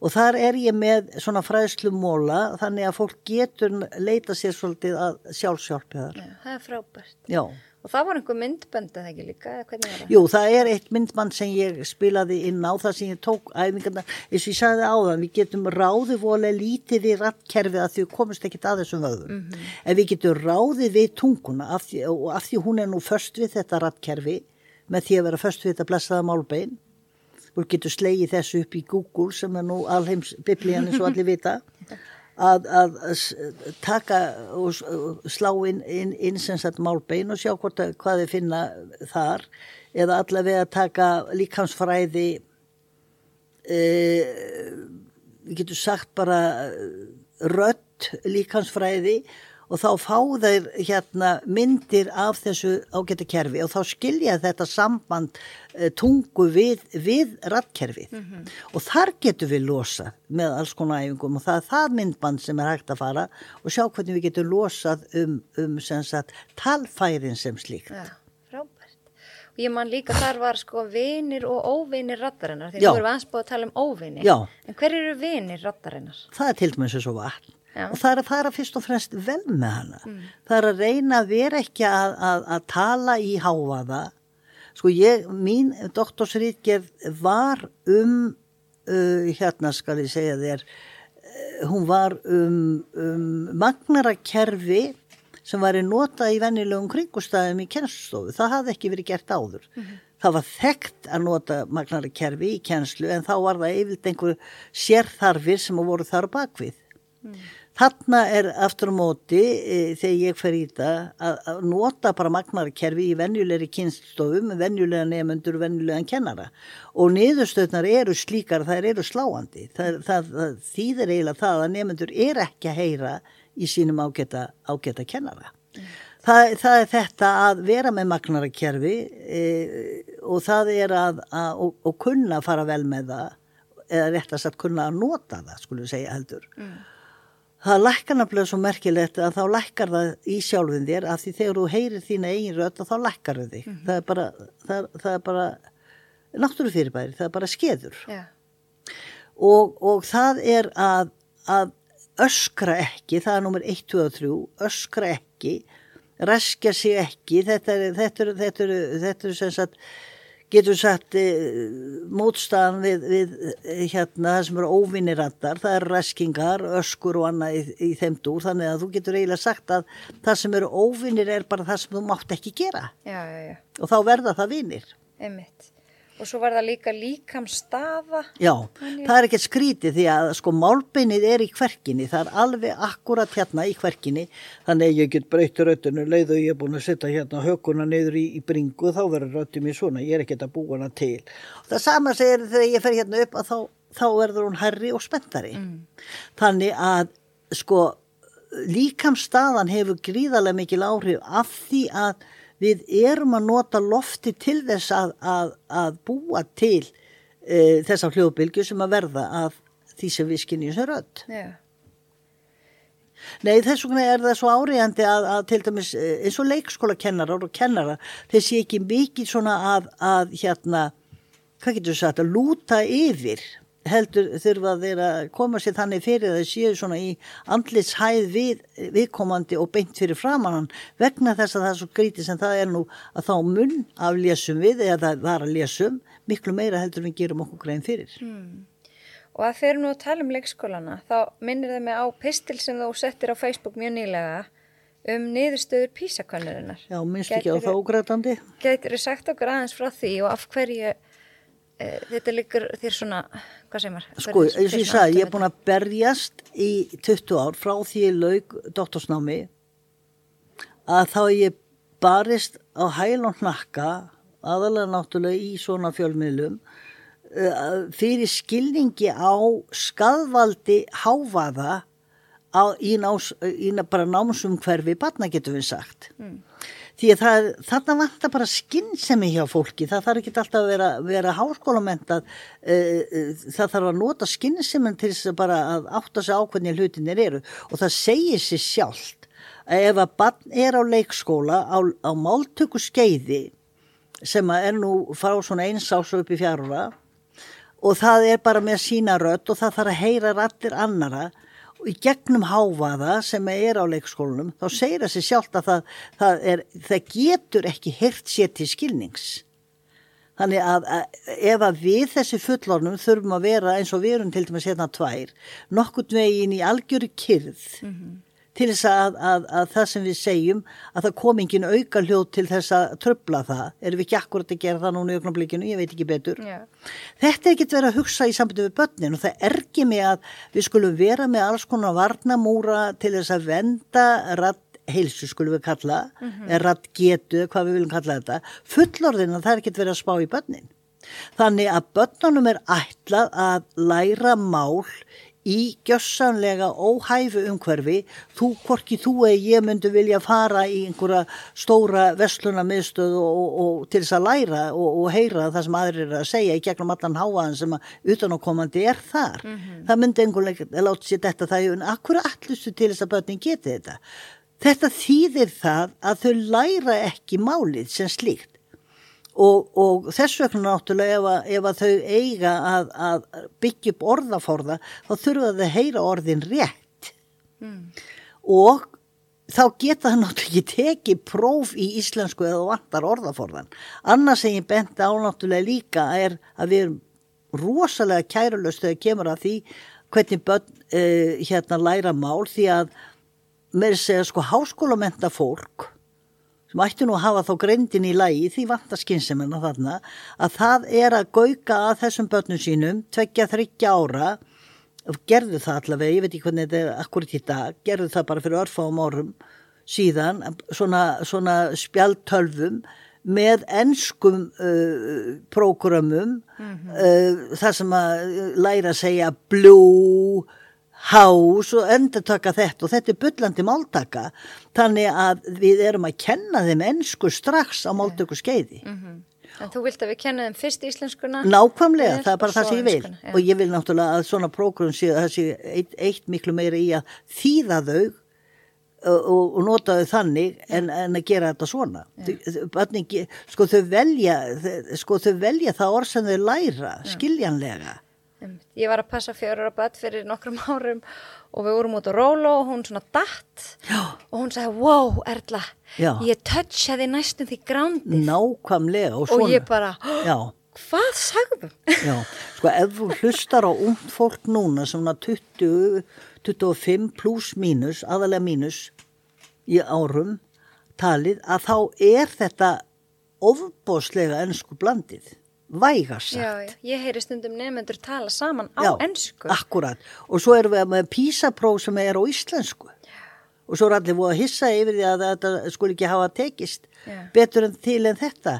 og þar er ég með svona fræðslumóla þannig að fólk getur leita sér svolítið að sjálfsjálfi þar. Já, það er frábært. Já. Og það var einhver myndbönd það ekki líka? Það? Jú, það er eitt myndband sem ég spilaði inn á það sem ég tók æfingarna, eins og ég sagði áðan, við getum ráðið volega lítið í rattkerfið að því komist ekki að þessum vöðum. Mm -hmm. En við getum ráðið við tunguna af því, og af því hún er nú först við þetta rattkerfi með því að vera först við þetta blessaða málbein og getur slegið þessu upp í Google sem er nú alheims biblían eins og allir vita *laughs* að, að, taka og slá inn, inn, inn sem sagt málbein og sjá hvort að, hvað þið finna þar. Eða allavega taka líkansfræði e, við getum sagt bara rött líkansfræði og þá fá þeir hérna myndir af þessu ágættu kerfi og þá skilja þetta samband e, tungu við, við rattkerfið mm -hmm. og þar getur við losa með alls konar æfingum og það er það myndband sem er hægt að fara og sjá hvernig við getum losað um, um sagt, talfærin sem slíkt. Ja, ég man líka þar var sko vinir og óvinir rattarinnar því þú eru aðspóð að tala um óvinir. Já. En hver eru vinir rattarinnar? Það er til dæmis eins og vatn. Já. og það er að fara fyrst og fremst vel með hana mm. það er að reyna að vera ekki að, að, að tala í háaða sko ég, mín doktorsrítgerð var um uh, hérna skal ég segja þér hún var um, um magnarakerfi sem var í nota í vennilegum kringustæðum í kennstofu, það hafði ekki verið gert áður mm -hmm. það var þekkt að nota magnarakerfi í kennslu en þá var það yfirlt einhver sérþarfir sem voru þar bakvið mm. Þarna er aftur á móti e, þegar ég fer í það að, að nota bara magnarkerfi í venjulegri kynstofum, venjulega nefnendur, venjulegan kennara og niðurstöðnar eru slíkar, það eru sláandi. Það, það, það þýðir eiginlega það að nefnendur er ekki að heyra í sínum ágæta, ágæta kennara. Mm. Það, það er þetta að vera með magnarkerfi e, og það er að, að og, og kunna fara vel með það eða rétt að satt kunna að nota það, skulum segja heldur. Mm það lækkar náttúrulega svo merkilegt að þá lækkar það í sjálfum þér af því þegar þú heyrir þína eigin rödd þá lækkar þau þig mm -hmm. það er bara, það, það er bara náttúru fyrirbæri, það er bara skeður yeah. og, og það er að, að öskra ekki, það er nummer 1, 2 og 3 öskra ekki reskja sig ekki þetta er, þetta er, þetta er, þetta er sem sagt getur sagt e, mótstafan við, við e, hérna það sem eru óvinnirattar, það eru reskingar, öskur og annað í, í þeim dúr þannig að þú getur eiginlega sagt að það sem eru óvinnir er bara það sem þú mátt ekki gera já, já, já. og þá verða það vinnir. Einmitt og svo var það líka líkam stafa Já, Þannig... það er ekkert skrítið því að sko málbeinnið er í hverkinni það er alveg akkurat hérna í hverkinni þannig að ég get breytið röttinu leið og ég er búin að setja hérna hökuna niður í, í bringu þá verður röttið mér svona. Ég er ekkert að búa hana til. Og það sama segir þegar ég fer hérna upp að þá, þá verður hún herri og spenntari. Mm. þannig að sko líkam staðan hefur gríðarlega mikil áhrif af því að við erum að nota lofti til þess að, að, að búa til e, þessa hljóðbylgu sem að verða af því sem við skinnjum sem rödd. Yeah. Nei þess vegna er það svo áriðandi að, að til dæmis e, eins og leikskóla kennarar og kennara þessi ekki mikið svona að hérna hvað getur þú sagt, að lúta yfir heldur þurfa að vera að koma sér þannig fyrir að það séu svona í andlitshæð við, viðkomandi og beint fyrir framann vegna þess að það er svo grítið sem það er nú að þá munn af lésum við eða það var að lésum miklu meira heldur við gerum okkur grein fyrir. Hmm. Og að þeir nú að tala um leikskólana þá minnir það mig á pistil sem þú settir á Facebook mjög nýlega um niðurstöður písakönnurinnar. Já, minnst ekki á það ógrætandi. Getur þið sagt okkur aðeins frá því og af hverju þetta líkur þér svona, hvað segir maður? Sko, eins og ég sagði, ég er búin að berjast í 20 ár frá því ég laug doktorsnámi að þá ég barist á hæl og hnakka aðalega náttúrulega í svona fjölmiðlum uh, fyrir skilningi á skadvaldi hávaða á, í, í bara námsumhverfi batna getur við sagt mm. Því að það, þarna vantar bara skinnsemi hjá fólki. Það þarf ekki alltaf að vera, vera háskólamentað uh, uh, það þarf að nota skinnsemi til þess að bara að átta sig á hvernig hlutinir eru. Og það segir sér sjálft að ef að batn er á leikskóla á, á máltöku skeiði sem er nú frá svona einsás upp í fjárra og það er bara með sína rött og það þarf að heyra rattir annara í gegnum háfaða sem er á leikskólanum þá segir það sér sjálft að það, það, er, það getur ekki hirt sér til skilnings. Þannig að, að ef að við þessi fullornum þurfum að vera eins og við erum til dæmis hérna tvær, nokkurt veginn í algjöru kyrð mm -hmm til þess að, að, að það sem við segjum að það kom engin auka hljóð til þess að tröfla það, erum við ekki akkurat að gera það núna í ögnablikinu, ég veit ekki betur. Yeah. þetta er ekkert verið að hugsa í sambundu við börnin og það er ekki með að við skulum vera með alls konar varnamúra til þess að venda ratt heilsu skulum við kalla, mm -hmm. ratt getu hvað við viljum kalla þetta, fullorðin að það er ekkert verið að spá í börnin. Þannig að börnunum er ætlað að læra mál í gjössanlega óhæfu umhverfi. Þú, hvorki þú eða ég myndi vilja fara í einhverja stóra vestluna miðstöð og, og, og til þess að læra og, og heyra það sem aðrir er að segja í gegnum allan háaðan sem að utanákomandi er þar. Mm -hmm. það myndi einhverlega láta sér þetta það en akkur allustu til þess að börnin geti þetta? Þetta þýðir það að þau læra ekki málið sem slíkt Og, og þess vegna náttúrulega ef að, ef að þau eiga að, að byggja upp orðaforða þá þurfa þau að heyra orðin rétt mm. og þá geta það náttúrulega ekki tekið próf í íslensku eða vantar orðaforðan. Annars sem ég bent á náttúrulega líka er að við erum rosalega kærulöst þegar kemur að því hvernig börn uh, hérna læra mál því að með þess að sko háskólamenta fólk sem ætti nú að hafa þá greindin í lægi því vantar skynsefnina þarna að það er að gauka að þessum börnum sínum tveggja þryggja ára og gerðu það allavega, ég veit ekki hvernig þetta er akkurat í dag, gerðu það bara fyrir örfáum árum síðan svona, svona spjaltölfum með ennskum uh, prógramum mm -hmm. uh, þar sem að læra að segja blue hás og endur taka þetta og þetta er byllandi máltaka þannig að við erum að kenna þeim ennsku strax á máltöku skeiði mm -hmm. En þú vilt að við kenna þeim fyrst íslenskuna? Nákvæmlega, það er bara það sem ég vil ja. og ég vil náttúrulega að svona prógrum sé að það sé eitt, eitt miklu meira í að þýða þau og, og, nota þau þannig en, en að gera þetta svona ja. Bönningi, sko, þau velja, sko þau velja það orð sem þau læra ja. skiljanlega Ég var að passa fjörur á bætt fyrir nokkrum *laughs* árum og við vorum út á rólo og hún svona datt Já. og hún sagði, wow Erla, Já. ég touchaði næstum því grándið. Nákvæmlega og svona. Og ég bara, hvað sagðum? *laughs* Já, sko ef þú hlustar á ungd fólk núna svona 20, 25 pluss mínus, aðalega mínus í árum talið að þá er þetta ofbóslega ennsku blandið vægast já, já. ég heyri stundum nefnendur tala saman á já, ennsku akkurat. Og svo erum við með písapróf sem er á íslensku. Og svo er allir búið að hissa yfir því að þetta skul ekki hafa tekist betur en til en þetta.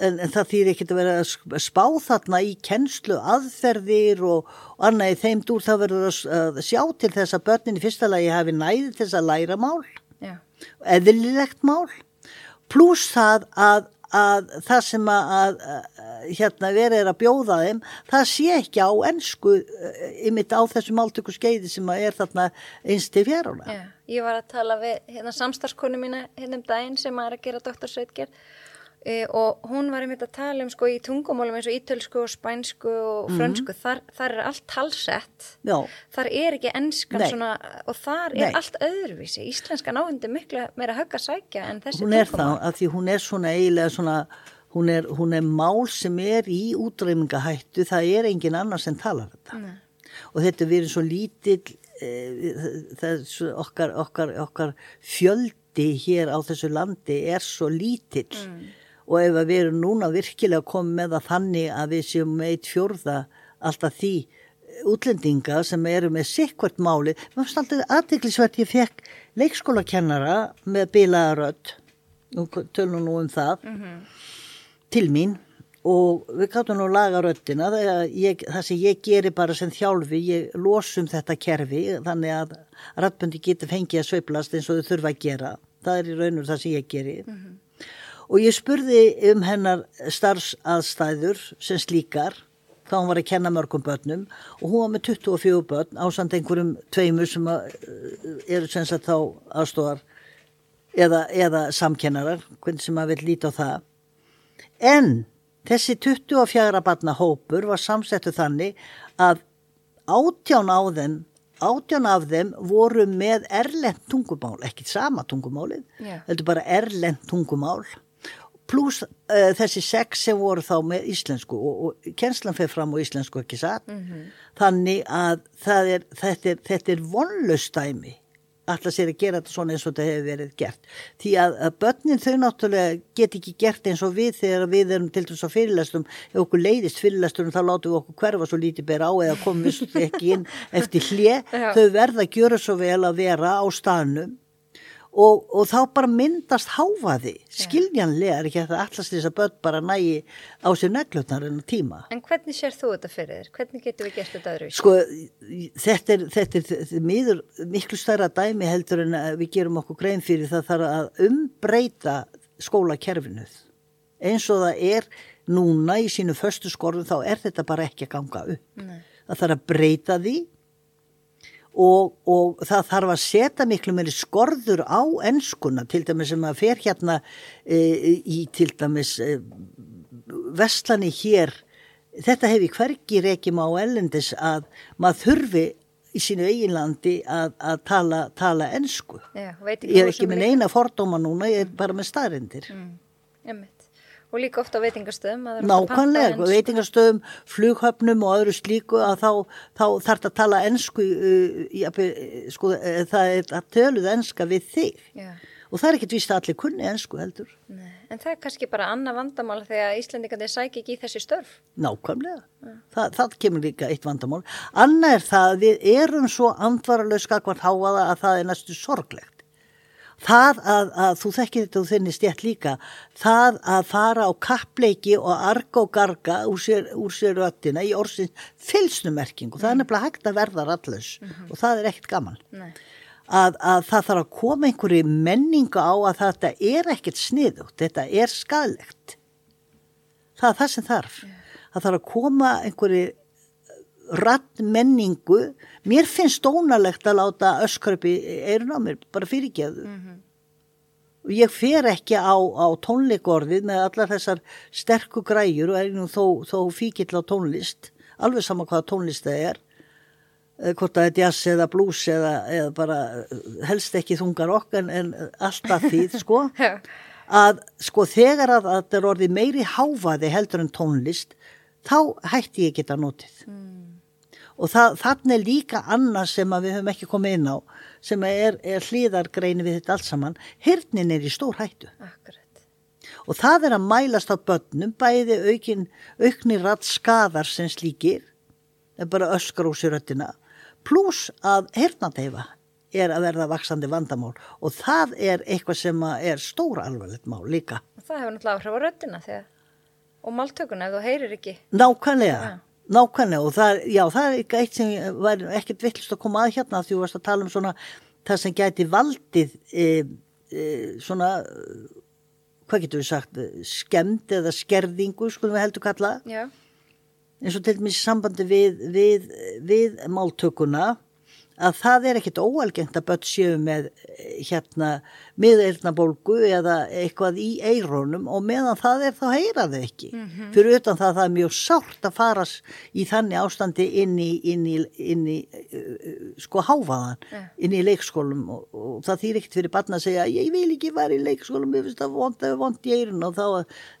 En, en það þýðir ekki að vera að spá þarna í kennslu aðferðir og, og annað í þeim dúr. Það verður að sjá til þess að börnin í fyrsta lagi hafi næði þess að læra mál. Eðlilegt mál. Pluss það að að það sem að, að, að hérna verið er að bjóða þeim það sé ekki á ennsku ymitt á þessu máltöku skeiði sem er þarna einst til fjáruna yeah. Ég var að tala við hérna, samstarskonu mína hérna um daginn sem er að gera doktorsveitgerð e, og hún var einmitt að tala um sko í tungumálum eins og ítölsku og spænsku og mhm. frönsku, mm -hmm. þar, þar er allt talsett, Já. þar er ekki ennskan Nei. svona og þar er Nei. allt öðruvísi, íslenska náhundi miklu meira högg að sækja en þessi tungumál. Hún er tungumál. það, af því hún er svona eiginlega svona, hún er, hún er mál sem er í útreymingahættu, það er engin annar sem talar þetta. Nei. Og þetta verður svo lítill, e, okkar, okkar, okkar fjöldi hér á þessu landi er svo lítill. Mm og ef við erum núna virkilega komið með það þannig að við séum meitt fjórða alltaf því útlendinga sem eru með sikkvart máli mér finnst alltaf aðdeklisvert ég fekk leikskólakennara með bilaðarödd tölnum nú um það. Mm -hmm. til mín. Og við gáttum nú laga röddina ég, það sem ég gerir bara sem þjálfi ég losum þetta kerfi þannig að röddbundi getur fengið að sveiplast eins og þau þurfa að gera. Það er í raunur það sem ég gerir mm -hmm og ég spurði um hennar starfsaðstæður sem slíkar þá hún var að kenna mörgum börnum og hún var með 24 börn á samt einhverjum tveimur sem að, eh, eru sem sagt þá aðstofar eða, eða samkennarar, hvernig sem maður vil líta á það. En þessi 24 barna hópur var samsettu þannig að átján á þeim átján af þeim voru með erlend tungumál, ekki sama tungumálið, yeah. heldur bara erlend tungumál pluss uh, þessi sex sem voru þá með íslensku og, og kjenslan fyrir fram á íslensku ekki satt? Mm -hmm. þannig að er, þetta er, er vonlustæmi alltaf sér að gera þetta svona eins og þetta hefur verið gert. Því að, að börnin þau náttúrulega get ekki gert eins og við þegar við erum til þess að fyrirlæstum ef okkur leiðist fyrirlæstum þá látum við okkur hverfa svo lítið bera á eða komum við ekki inn *laughs* eftir hlje þau verða að gjöra svo vel að vera á stanum og, og þá bara myndast háfaði skiljanlega er ekki að það allast þess að börn bara nægi á sér neglutnar en tíma. En hvernig sér þú þetta fyrir þér? Hvernig getur við gert þetta öðru? Sko þetta er, þetta er, þetta er miður, miklu stærra dæmi heldur en við gerum okkur grein fyrir það þarf að umbreyta skólakerfinuð eins og það er núna í sínu förstu skorðum þá er þetta bara ekki að ganga upp. Nei. Það þarf að breyta því og, og það þarf að setja miklu meiri skorður á ennskuna til dæmis sem að fer hérna e, í til dæmis e, vestlani hér. Þetta hefur hvergi reykjum á ellendis að maður þurfi í sínu eiginlandi að, að tala, tala ennsku ég er ekki með eina fordóma núna, ég er bara með staðrindir mm. Og líka ofta á veitingastöðum. Nákvæmlega, veitingastöðum, flughöfnum og öðru slíku að þá, þá þarf þetta að tala ennsku, uh, sko, uh, það er að töluð ennska við þig. Já. Og það er ekkert vist að allir kunni ennsku heldur. Nei, en það er kannski bara annað vandamál þegar Íslandingandi sækir ekki í þessi störf. Nákvæmlega, það, það kemur líka eitt vandamál. Annað er það að við erum svo andvaralög skakvart háaða að það er næstu sorglegt það að, að þú þekkir þetta og þinni stjætt líka það að fara á kappleiki og arga og garga úr sér, úr sér röttina í orðsins fylsnumerking og það er mm. nefnilega hægt að verða rallus mm -hmm. og það er ekkert gaman að, að það þarf að koma einhverju menninga á að þetta er ekkert sniðugt, þetta er skadlegt það er það sem þarf yeah. það þarf að koma einhverju rattmenningu mér finnst dónalegt að láta öskröpi eirun á mér, bara fyrirgeðu mm -hmm. Og ég fer ekki á, á tónleikorðið með allar þessar sterku græjur og er nú þó, þó fíkill á tónlist alveg sama hvaða tónlist það er eh, hvort það er jazz eða blues eða, eða bara eh, helst ekki þungar okk en, en alltaf því *laughs* sko að sko þegar að það er orðið meiri háfaði heldur en tónlist þá hætti ég geta notið. Mm. Og það, þannig er líka annað sem við höfum ekki komið inn á sem er, er hlýðargreinu við þetta allt saman hirnin er í stór hættu. Akkurat. og það er að mælast á börnum bæði aukin, auknir ratt skadar sem slíkir bara öskar úr sér öttina pluss að hirnateifa er að verða vaksandi vandamál. Og það er eitthvað sem er stór alvarlegt mál líka. Og það hefur náttúrulega áhrif á röttina þegar og máltökuna ef þú heyrir ekki. Nákvæmlega. Ja. Nákvæmlega og það, já, það er ekki eitt sem var ekkert vittlust að koma að hérna því þú varst að tala um svona það sem gæti valdið e, e, svona, hvað getur við sagt, skemmt eða skerðingu, skulum við heldur kalla, eins og til dæmis sambandi við, við, við máltökuna að það er ekkit óalgengt að börn séu með eh, hérna miðeirnabólgu eða eitthvað í eirónum og meðan það er þá heyra þau ekki. Mm -hmm. Fyrir utan það það er mjög sárt að fara í þannig ástandi inn í, inn í, inn í uh, sko háfaðan, yeah. inn í leikskólum og, og það þýr ekkert fyrir barna að segja ég vil ekki vera í leikskólum, ég finnst það vond, vond í eirun og þá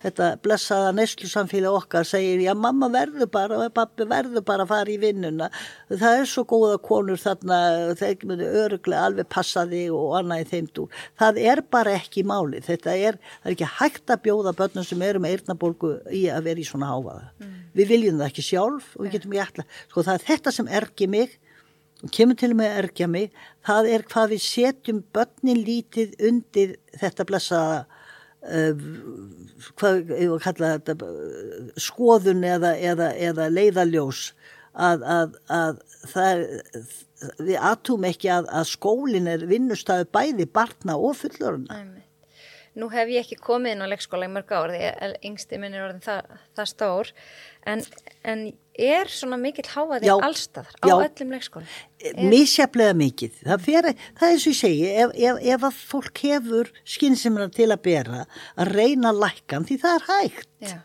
þetta blessaða neslu samfélag okkar segir já mamma verður bara, pappi verður bara að fara í vinnuna. Það er svo góða konur þarna, þeir myndu öruglega alveg passaði og annað í þeim dúr. Það það er bara ekki máli þetta er, er ekki hægt að bjóða börnum sem eru með eirnabolgu í að vera í svona háfaða mm. við viljum það ekki sjálf og við getum ekki alltaf sko það er þetta sem ergi mig og kemur til með að ergja mig það er hvað við setjum börnin lítið undir þetta blessaða uh, hvað ég var að kalla þetta skoðun eða, eða, eða leiðaljós að, að, að það við aðtúm ekki að, að skólin er vinnustæðu bæði barna og fulloruna. Nú hef ég ekki komið inn á leikskóla í mörg ár því að yngsti minn er orðin það, það stór en, en er svona mikill háaði allstaðar á já, öllum leikskóla? Er... Mísjaflega mikill. Það, fer, það er og ég segi, ef, ef, ef að fólk hefur skynnsimra til að bera að reyna lækkan því það er hægt. Já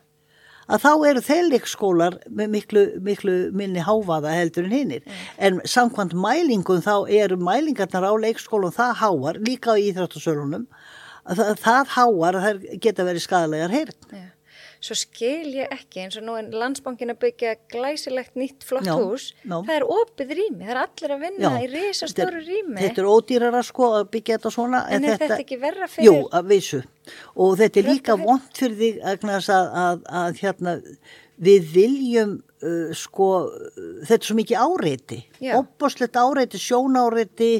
að þá eru þeir leikskólar með miklu, miklu minni háfaða heldur en hinnir. En samkvæmt mælingum þá eru mælingarnar á leikskólum það háar líka á íþráttasölunum að það, það háar að það geta verið skadalegar heyrn. Svo skil ég ekki eins og nú en landsbankin að byggja glæsilegt nýtt flott já, hús, já. það er opið rými, það er allir að vinna já, í risastóru rými. Þetta er ódýrar að sko að byggja þetta svona. En, er þetta, þetta ekki verra fyrir? Jú, að vissu. Og þetta er líka vond fyrir því að, að, að hérna, við viljum uh, sko, þetta er svo mikið áreiti, opboslegt áreiti, sjónáreiti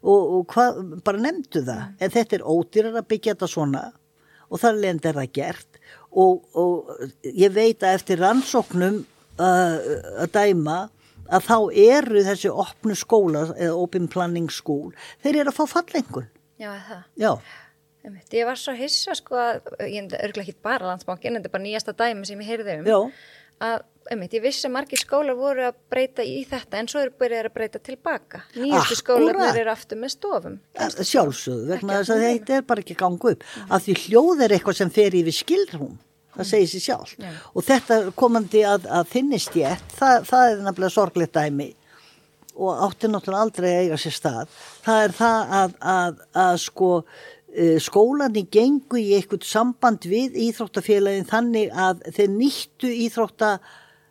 og, og hvað, bara nefndu það. En þetta er ódýrar að byggja þetta svona og þar lend er það gert og, og ég veit að eftir rannsóknum uh, að dæma að þá eru þessi opnu skóla eða open planning skól þeir eru að fá fallengun Já, það? Já. Ég var svo hissa sko að, ég er örglega ekki bara landsbankin, en þetta er bara nýjasta dæmi sem ég heyrði um Já. að, einmitt, ég vissi að margir skólar voru að breyta í þetta en svo eru byrjað að breyta tilbaka. Nýjastu skólarnir eru aftur með stofum. Sjálfsögðu, vegna þess að þetta er bara ekki gangu upp, mm. að því hljóð er eitthvað sem fer yfir skilrún það segir sér sjálf yeah. og þetta komandi að, að finnist ég það, það er nefnilega sorgleitt dæmi. Og átti náttúrulega aldrei að eiga sér stað. Það er það að, að, að sko e, skólani gengu í eitthvað samband við íþróttafélagin þannig að þeir nýttu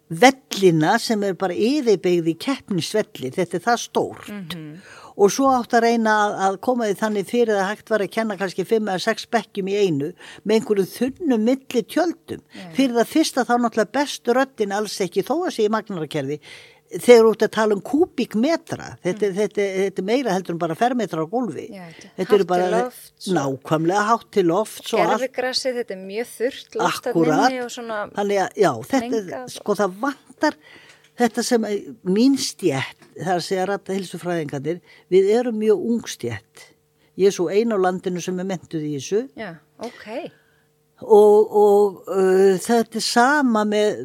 íþróttavellina sem er bara yfirbegði keppnisvelli, þetta er það stórt. Mm -hmm og svo átt að reyna að, að koma því þannig fyrir að hægt var að kenna kannski 5 eða 6 bekkjum í einu með einhverju þunnum milli tjöldum. Yeah. fyrir það fyrsta þá náttúrulega bestu röttin alls ekki þó að sé í magnarakerfi þegar þú ert að tala um kubíkmetra þetta, mm. þetta, þetta er meira heldur en bara fermetra á gólfi Já, þetta er bara loft, nákvæmlega hátt til loft gerfigrassi, þetta er mjög þurrt akkurat, þannig að já, þetta, sko það vantar þetta sem mín stjætt, það er að segja rætta hilsufræðingarnir, við erum mjög ungstjætt. Ég er svo ein á landinu sem er mentuð í þessu. Já, ok. Og, og uh, þetta er sama með,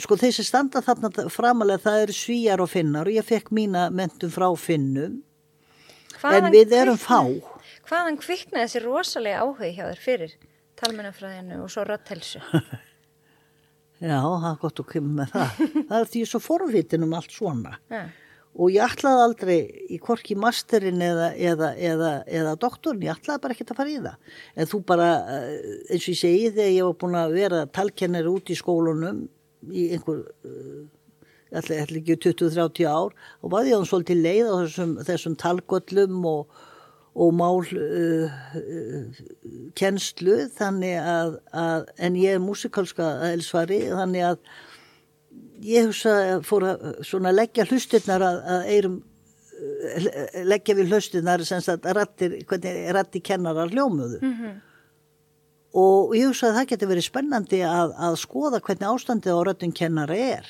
sko þessi standa þarna framalega það eru svíjar og finnar og ég fekk mína mentum frá finnum. Hvaðan en við erum fá. Hvaðan kviknaði þessi rosalega áhug hjá þér fyrir talmennafræðinu og svo rötthelsu? *laughs* Já, það er gott að kemur með það. það er því svo forvitin um allt svona. Ja. Og ég ætlaði aldrei í korki masterinn eða, eða, eða, eða doktorinn, ég ætlaði bara ekki að fara í það. En þú bara, eh, eins og ég segi þegar ég var búin að vera talkennari út í skólunum í einhver, ég ætla ekki 20-30 ár, og var ég á svolítið leið á þessum, þessum talgöllum og og mál uh, uh, kennslu þannig að, að en ég er músikalska elsvari þannig að ég hugsa fór að svona leggja hlustinnar að, að eirum uh, leggja við hlustinnar sem að rattir, hvernig ratti kennarar hljómuðu mm -hmm. og ég hugsa að það getur verið spennandi að, að skoða hvernig ástandið á rattin kennara er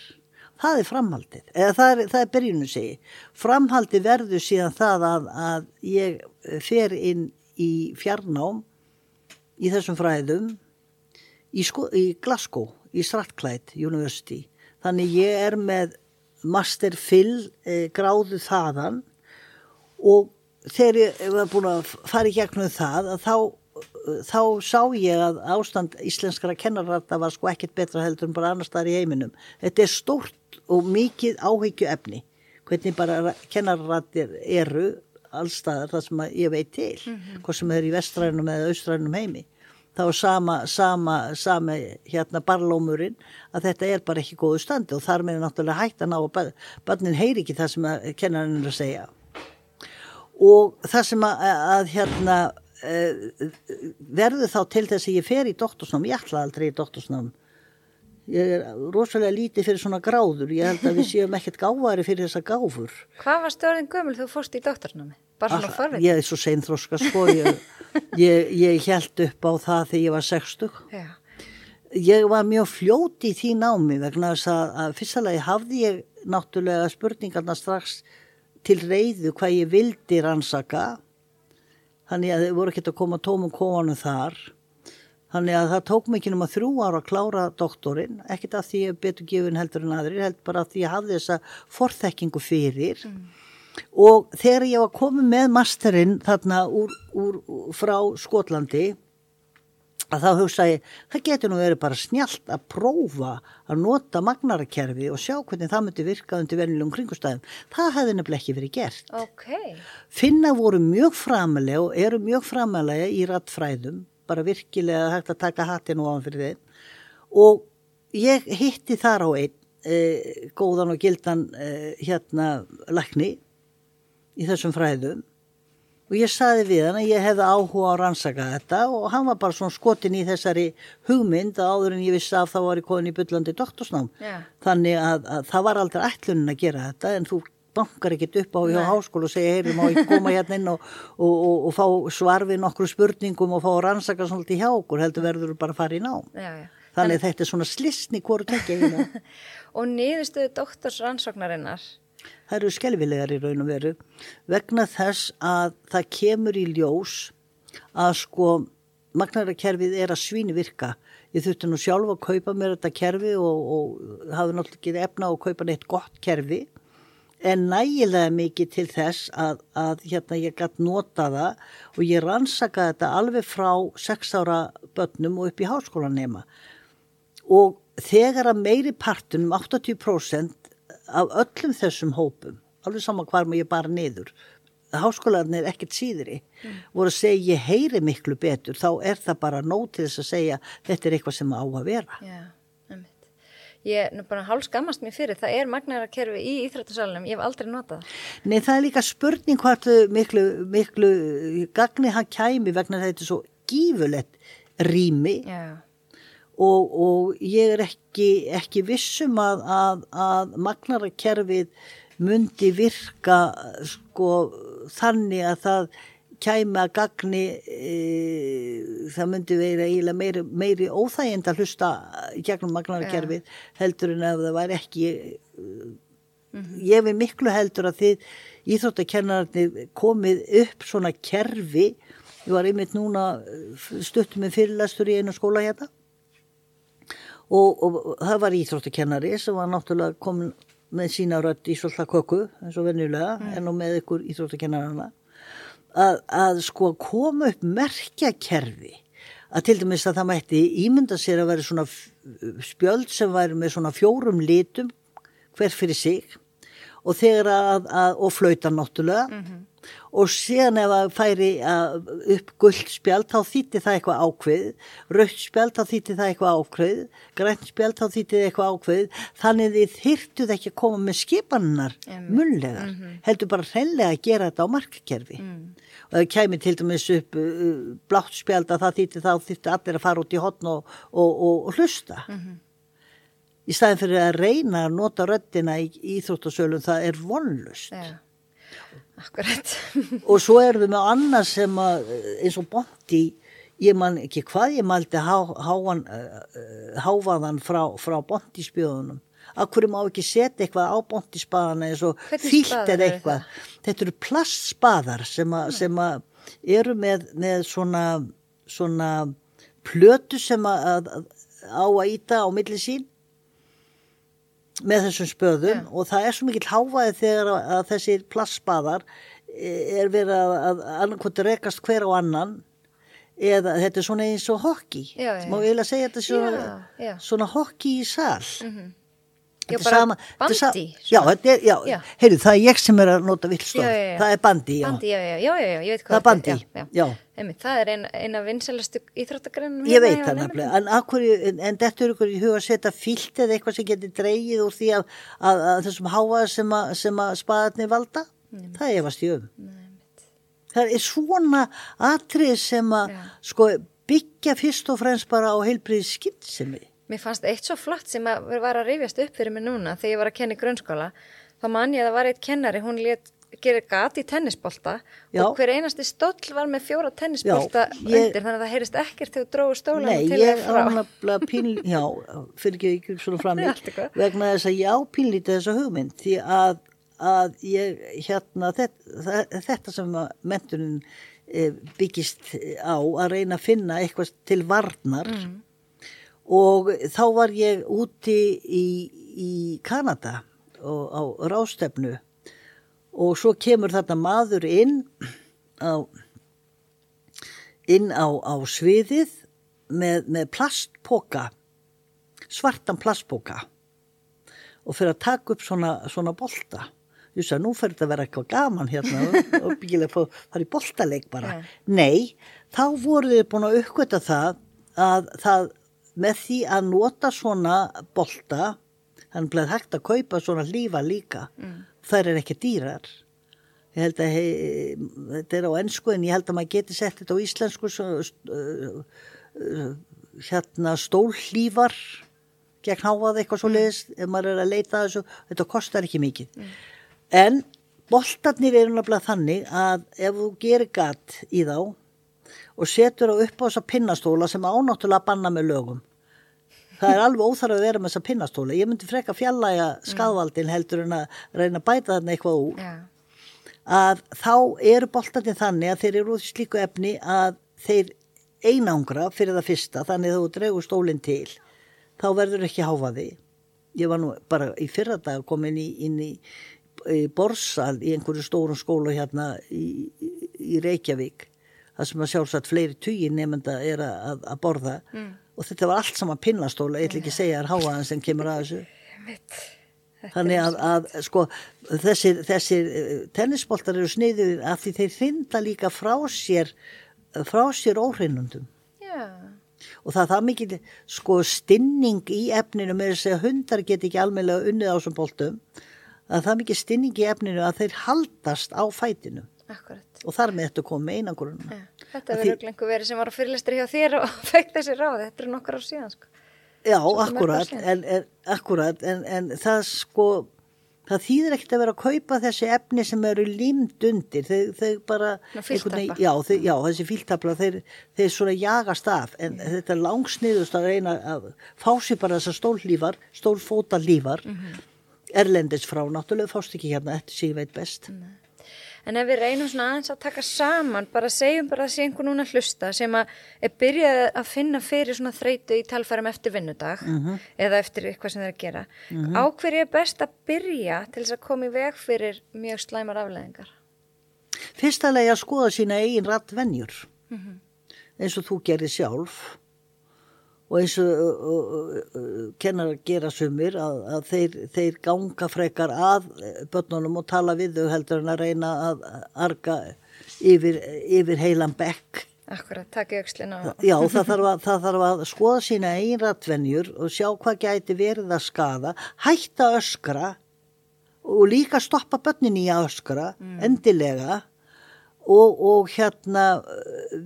það er framhaldið, eða það er, það er byrjunu segi. Framhaldið verður síðan það að, að ég fer inn í fjarnám í þessum fræðum í, sko, í Glasgow, í Strathclyde University. Þannig ég er með Master Phil eh, gráðu þaðan og þegar ég var búin að fara í gegnum það að þá, þá sá ég að ástand íslenskara kennarrata var sko ekkert betra heldur en bara annar staðar í heiminum. Þetta er stórt og mikið áhyggju efni hvernig bara kennarratir eru allstaðar það sem ég veit til mm -hmm. hvort sem er í vestrænum eða austrænum heimi þá sama, sama, sama hérna barlómurinn að þetta er bara ekki góðu standi og þar með er náttúrulega hægt að ná og barnin heyri ekki það sem kennarinn er að segja. Og það sem að, að hérna uh, verður þá til þess að ég fer í doktorsnám, ég ætla aldrei í doktorsnám ég er rosalega lítið fyrir svona gráður ég held að við séum ekkert gáðari fyrir þessa gáfur Hvað var stjórnin gömul þú fórst í doktornámi? Bara svona farveit? Ég er svo seinþróska sko ég, ég, ég held upp á það þegar ég var 60 Já. ég var mjög fljóti í því námi vegna þess að, að fyrstulega hafði ég náttúrulega spurningarna strax til reyðu hvað ég vildi rannsaka þannig að þau voru ekkert að koma tómum komanum þar Þannig að það tók mikið um að þrjú ára að klára doktorinn, ekkert að því ég betur gefin heldur en aðrir, held bara að því ég hafði þessa forþekkingu fyrir mm. og þegar ég var komið með masterinn þarna úr, úr, frá Skotlandi að þá hugsa ég, það getur nú verið bara snjált að prófa að nota magnarakerfi og sjá hvernig það myndi virka undir vennilegum kringustæðum. Það hefði nefnileg ekki verið gert. Okay. Finna voru mjög framalega og eru mjög framalega í rattfræðum bara virkilega hægt að taka hattin og áfram fyrir þeim. Og ég hitti þar á einn e, góðan og gildan e, hérna lakni í þessum fræðum. Og ég saði við hann að ég hefði áhuga að rannsaka þetta og hann var bara svona skotin í þessari hugmynd að áður en ég vissi að það var í konin í byllandi doktorsnám. Yeah. þannig að, að það var aldrei ætlunin að gera þetta en þú bankar ekkert upp á hjá háskólu og segja, heyri, má ég koma hérna inn og, og, og, og fá svar við nokkru spurningum og fá rannsaka svolítið hjá okkur, heldur verður bara að fara í ná. Já, já. Þannig að þetta er svona slisni hvort ekki hérna. *laughs* og niðurstöðu doktorsrannsóknarinnar? Það eru skelvilegar í raun og veru vegna þess að það kemur í ljós að sko magnarakerfið er að svíni virka. Ég þurfti nú sjálf að kaupa mér þetta kerfi og, og hafi náttúrulega ekki efna að kaupa neitt gott kerfi en nægilega mikið til þess að, að hérna ég gætt nota það og ég rannsaka þetta alveg frá 6 ára börnum og upp í háskólanema og þegar að meiri partunum 80% af öllum þessum hópum alveg saman hvar maður ég bara niður háskólanir er ekkert síðri mm. voru að segja ég heyri miklu betur þá er það bara nót til þess að segja þetta er eitthvað sem á að vera. Yeah ég er bara hálf skammast mér fyrir, það er magnæra kerfi í Íþrættarsalunum, ég hef aldrei notað Nei, það er líka spurning hvort miklu, miklu gagni hann kæmi vegna þetta er svo gífulett rými. Og, og ég er ekki, ekki vissum að, að, að magnæra kerfið myndi virka sko þannig að það kæmi að gagni e, það myndi vera eiginlega meiri, meiri óþægind að hlusta gegnum magnarkerfið ja. heldur en að það væri ekki mm -hmm. ég við miklu heldur að þið íþróttakennarnir komið upp svona kerfi ég var einmitt núna stuttum með fyrirlastur í einu skóla hérna og, og það var íþróttakennari sem var náttúrulega komin með sína rött í svolítið köku eins og venjulega mm. en og með ykkur íþróttakennarana að, að sko koma upp merkjakerfi að til dæmis að það mætti ímynda sér að vera svona spjöld sem væri með svona fjórum litum hver fyrir sig og þegar að, að og flauta náttúrulega. Mm -hmm og síðan ef að færi upp gullt spjald þá þýtti það eitthvað ákveð rautt spjald þá þýtti það eitthvað ákveð grænt spjald þá þýtti það eitthvað ákveð þannig þið þyrtuð ekki að koma með skipannar munlegar mm -hmm. heldur bara hreinlega að gera þetta á markkerfi mm. og það kæmi til dæmis upp uh, blátt spjald að það þýtti þá þýtti allir að fara út í hotn og, og, og, og hlusta mm -hmm. í staðin fyrir að reyna að nota röttina í Íþróttasölun það er vonlust yeah. Akkurat. *laughs* og svo erum við með annað sem að, eins og Bondi, ég man ekki hvað ég maldi há, háan, uh, hávaðan frá, frá Bondi spjóðunum. Akkur má ekki setja eitthvað á Bondi spaðana eins og fílt eða eitthvað. Þetta eru plastspaðar sem, a, sem a, eru með, með svona, svona plötu sem að, á að íta á milli sín með þessum spöðum yeah. og það er svo mikill háfaði þegar að þessir plastspaðar er verið að, að annarkvöldi rekast hver á annan eða þetta er svona eins og hokki má ég eiginlega segja þetta svona, svona hokki í sal mm -hmm. Já, bara sama, bandi. Já, er. Heyru, það er ég sem er að nota villstóð. Það er bandi, já. Bandi, já, já, já, ég veit hvað það er. Bandi, já. Einmitt, það er eina, vinsalastu íþróttagrænum. Ég veit það nefnilega, en, akkur, en, en þetta er ykkur í huga að setja fílt eða eitthvað sem getur dreyið úr því að, að, að þessum háað sem, sem að spaðarni valda. Nei, það er efast í öðum. Það er svona atrið sem að sko, byggja fyrst og fremst bara á heilbriði skynnsemi. Mér fannst eitt svo flott sem að var að rifjast upp fyrir mig núna þegar ég var að kenna í grunnskóla. Þá man ég að það var eitt kennari, hún let gera gat í tennisbolta Já. og hver einasti stóll var með fjóra tennisbolta já, ég, undir þannig að það heyrist ekkert þegar þú dróður stólan til það frá. Nei, ég er pínl, *laughs* já, fyrir ekki ekki svona fram í vegna þess að ég á pínlítið þessa hugmynd því að, að ég hérna þetta, þetta sem mentunin eh, byggist á að reyna að finna eitthvað til varnar mm og þá var ég úti í, í Kanada og, á rástefnu og svo kemur þarna maður inn á, inn á, á sviðið með, með plastpoka, svartan plastpoka og fyrir að taka upp svona, svona bolta. Þú veist að nú fyrir þetta að vera eitthvað gaman hérna og byggilega fara í boltaleik bara. Nei, þá voru þið búin að uppgöta það að það með því að nota svona bolta, þannig er hægt að kaupa svona lífa líka, mm. þær er ekki dýrar. Ég held að hei, þetta er á ennsku en ég held að maður geti sett þetta á íslensku svo, uh, uh, hérna stólhlífar gegn háað eitthvað svo leiðis mm. ef maður er að leita þessu, þetta kostar ekki mikið. Mm. En boltarnir eru náttúrulega þannig að ef þú gerir gatt í þá og setur á upp á þessa pinnastóla sem ánáttúrulega banna með lögum það er alveg óþarf að vera með þessa pinnastóla ég myndi freka fjallæga skadvaldin heldur en að reyna að bæta þarna eitthvað úr. Yeah. að þá eru boltandi þannig að þeir eru út í slíku efni að þeir einangra fyrir það fyrsta þannig að þú dregur stólinn til þá verður ekki háfaði ég var nú bara í fyrra dag komin í, inn í, í Borsal í einhverju stórum skólu hérna í, í Reykjavík það sem að sjálfsagt fleiri tugi nefnda er að, að borða. Mm og þetta var allt saman pinnastóla, ég ætl ekki að segja að háaðan sem kemur að þessu. Þannig að, að sko þessir, þessir eh, tennisboltar eru sniður af því þeir finna líka frá sér frá sér óhreinundum. Og það er það mikið sko stinning í efninu með þess að hundar get ekki almeinlega unnið á þessum boltum. Að það er mikið stinning í efninu að þeir haldast á fætinu Akkurat. Og þar með þetta kom með einanguruna ja. Þetta verður því... einhver verið sem var á fyrirlistri hjá þér og *laughs* fekk þessi ráð, þetta er nokkur á síðan sko. Já, akkurat. en, en, akkurat, en, en það sko það þýðir ekkert að vera að kaupa þessi efni sem eru límd undir. Þau, þau bara já, þau, já, þessi fíltapla þeir, þeir svona jagast af. En yeah. þetta er langsniðust að reyna að fá sér bara þessar stólfótalífar mm -hmm. erlendis frá, náttúrulega fást ekki hérna eftir síðan veit best. Nei en ef við reynum svona aðeins að taka saman bara segjum bara að sé einhver núna hlusta sem að er byrjað að finna fyrir svona þreytu í talfærum eftir vinnudag mm -hmm. eða eftir eitthvað sem þeir að gera mm -hmm. á hverju er best að byrja til þess að koma í veg fyrir mjög slæmar afleðingar? Fyrstalega að skoða sína eigin rattvenjur mm -hmm. eins og þú gerir sjálf og eins og kennar að gera sumir að, að þeir, þeir ganga frekar að börnunum og tala við þau heldur en að reyna að arga yfir, yfir heilan bekk Akkurat, takk í aukslina Já, það þarf, að, það þarf að skoða sína einn rattvenjur og sjá hvað gæti verið að skada hætta öskra og líka stoppa börnin í að öskra mm. endilega og, og hérna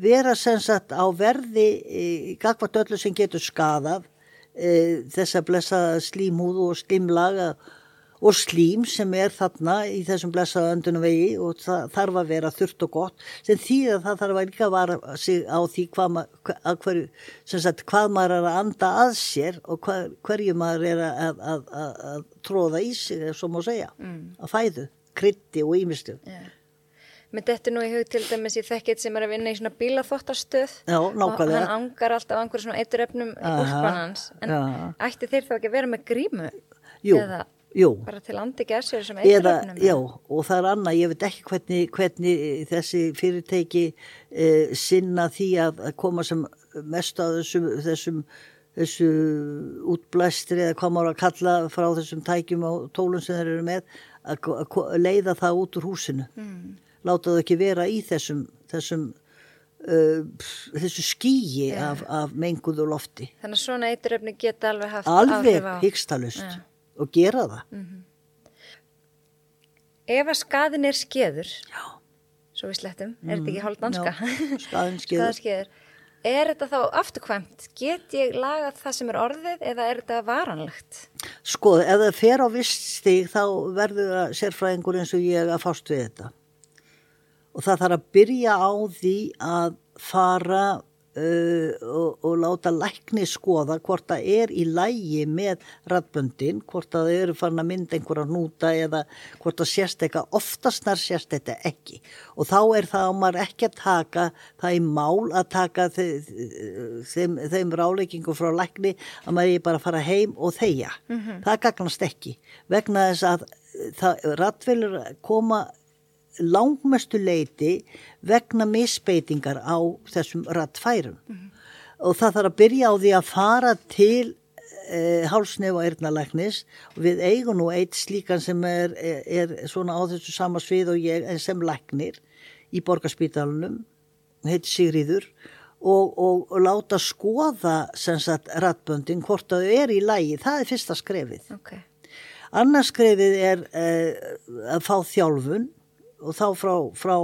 vera sem sagt á verði í gagvart öllu sem getur skadað e, þess að blessa slímhúð og slímlaga og slím sem er þarna í þessum blessaða öndunum vegi og það þarf að vera þurft og gott sem því að það þarf að líka að vara sig á því hvað, mað, hverju, sagt, hvað maður er að anda að sér og hver, hverju maður er að, að, að, að tróða í sig, ef svo má segja, mm. að fæðu, krytti og ímistu. Yeah. Með þetta nú í hug til dæmis ég þekkit sem er að vinna í svona bílaþóttastöð og hann angar alltaf einhverjum svona eituröfnum í úrspannans en já. ætti þeir þá ekki að vera með grímu? Jú, Eða... Jú. Bara til andi gæsir sem eituröfnum? Já, og það er annað, ég veit ekki hvernig, hvernig þessi fyrirtæki eh, sinna því að, koma sem mest á þessum, þessum þessu útblæstri eða hvað maður að kalla frá þessum tækjum og tólum sem þeir eru með að, að leiða það út úr húsinu mm. Láta það ekki vera í þessum þessum uh, þessu skýji yeah. af, af menguðu lofti Þannig að svona eituröfni geta alveg haft alveg hyggstælust yeah. og gera það mm -hmm. Ef að skaðin er skeður Já. svo við slettum, er þetta ekki hálf danska? Skaðin *laughs* skeður Er þetta þá afturkvæmt? Get ég lagað það sem er orðið eða er þetta varanlegt? Sko, ef það fer á vist stíg þá verður sérfræðingur eins og ég að fást við þetta. Og það þarf að byrja á því að fara Uh, og, og láta lækni skoða hvort það er í lægi með ræðböndin, hvort það eru farin að mynda einhverja núta eða hvort það sést eitthvað, oftast nær sést þetta ekki. Og þá er það að maður ekki að taka það í mál að taka þeim, þeim ráleikingum frá lækni að maður er bara að fara heim og þeia, mm -hmm. það gagnast ekki. Vegna þess að ræðvelur koma langmestu leiti vegna misbeitingar á þessum rattfærum mm -hmm. og það þarf að byrja á því að fara til e, hálsnef og erðnalæknis og við eigum nú eitt slíkan sem er, er, er svona á þessu sama svið og ég sem læknir í borgarspítalunum heit Sigriður og, og, og láta skoða rattböndin hvort það er í lægi, það er fyrsta skrefið. Okay. annars skrefið er e, að fá þjálfun og þá frá, frá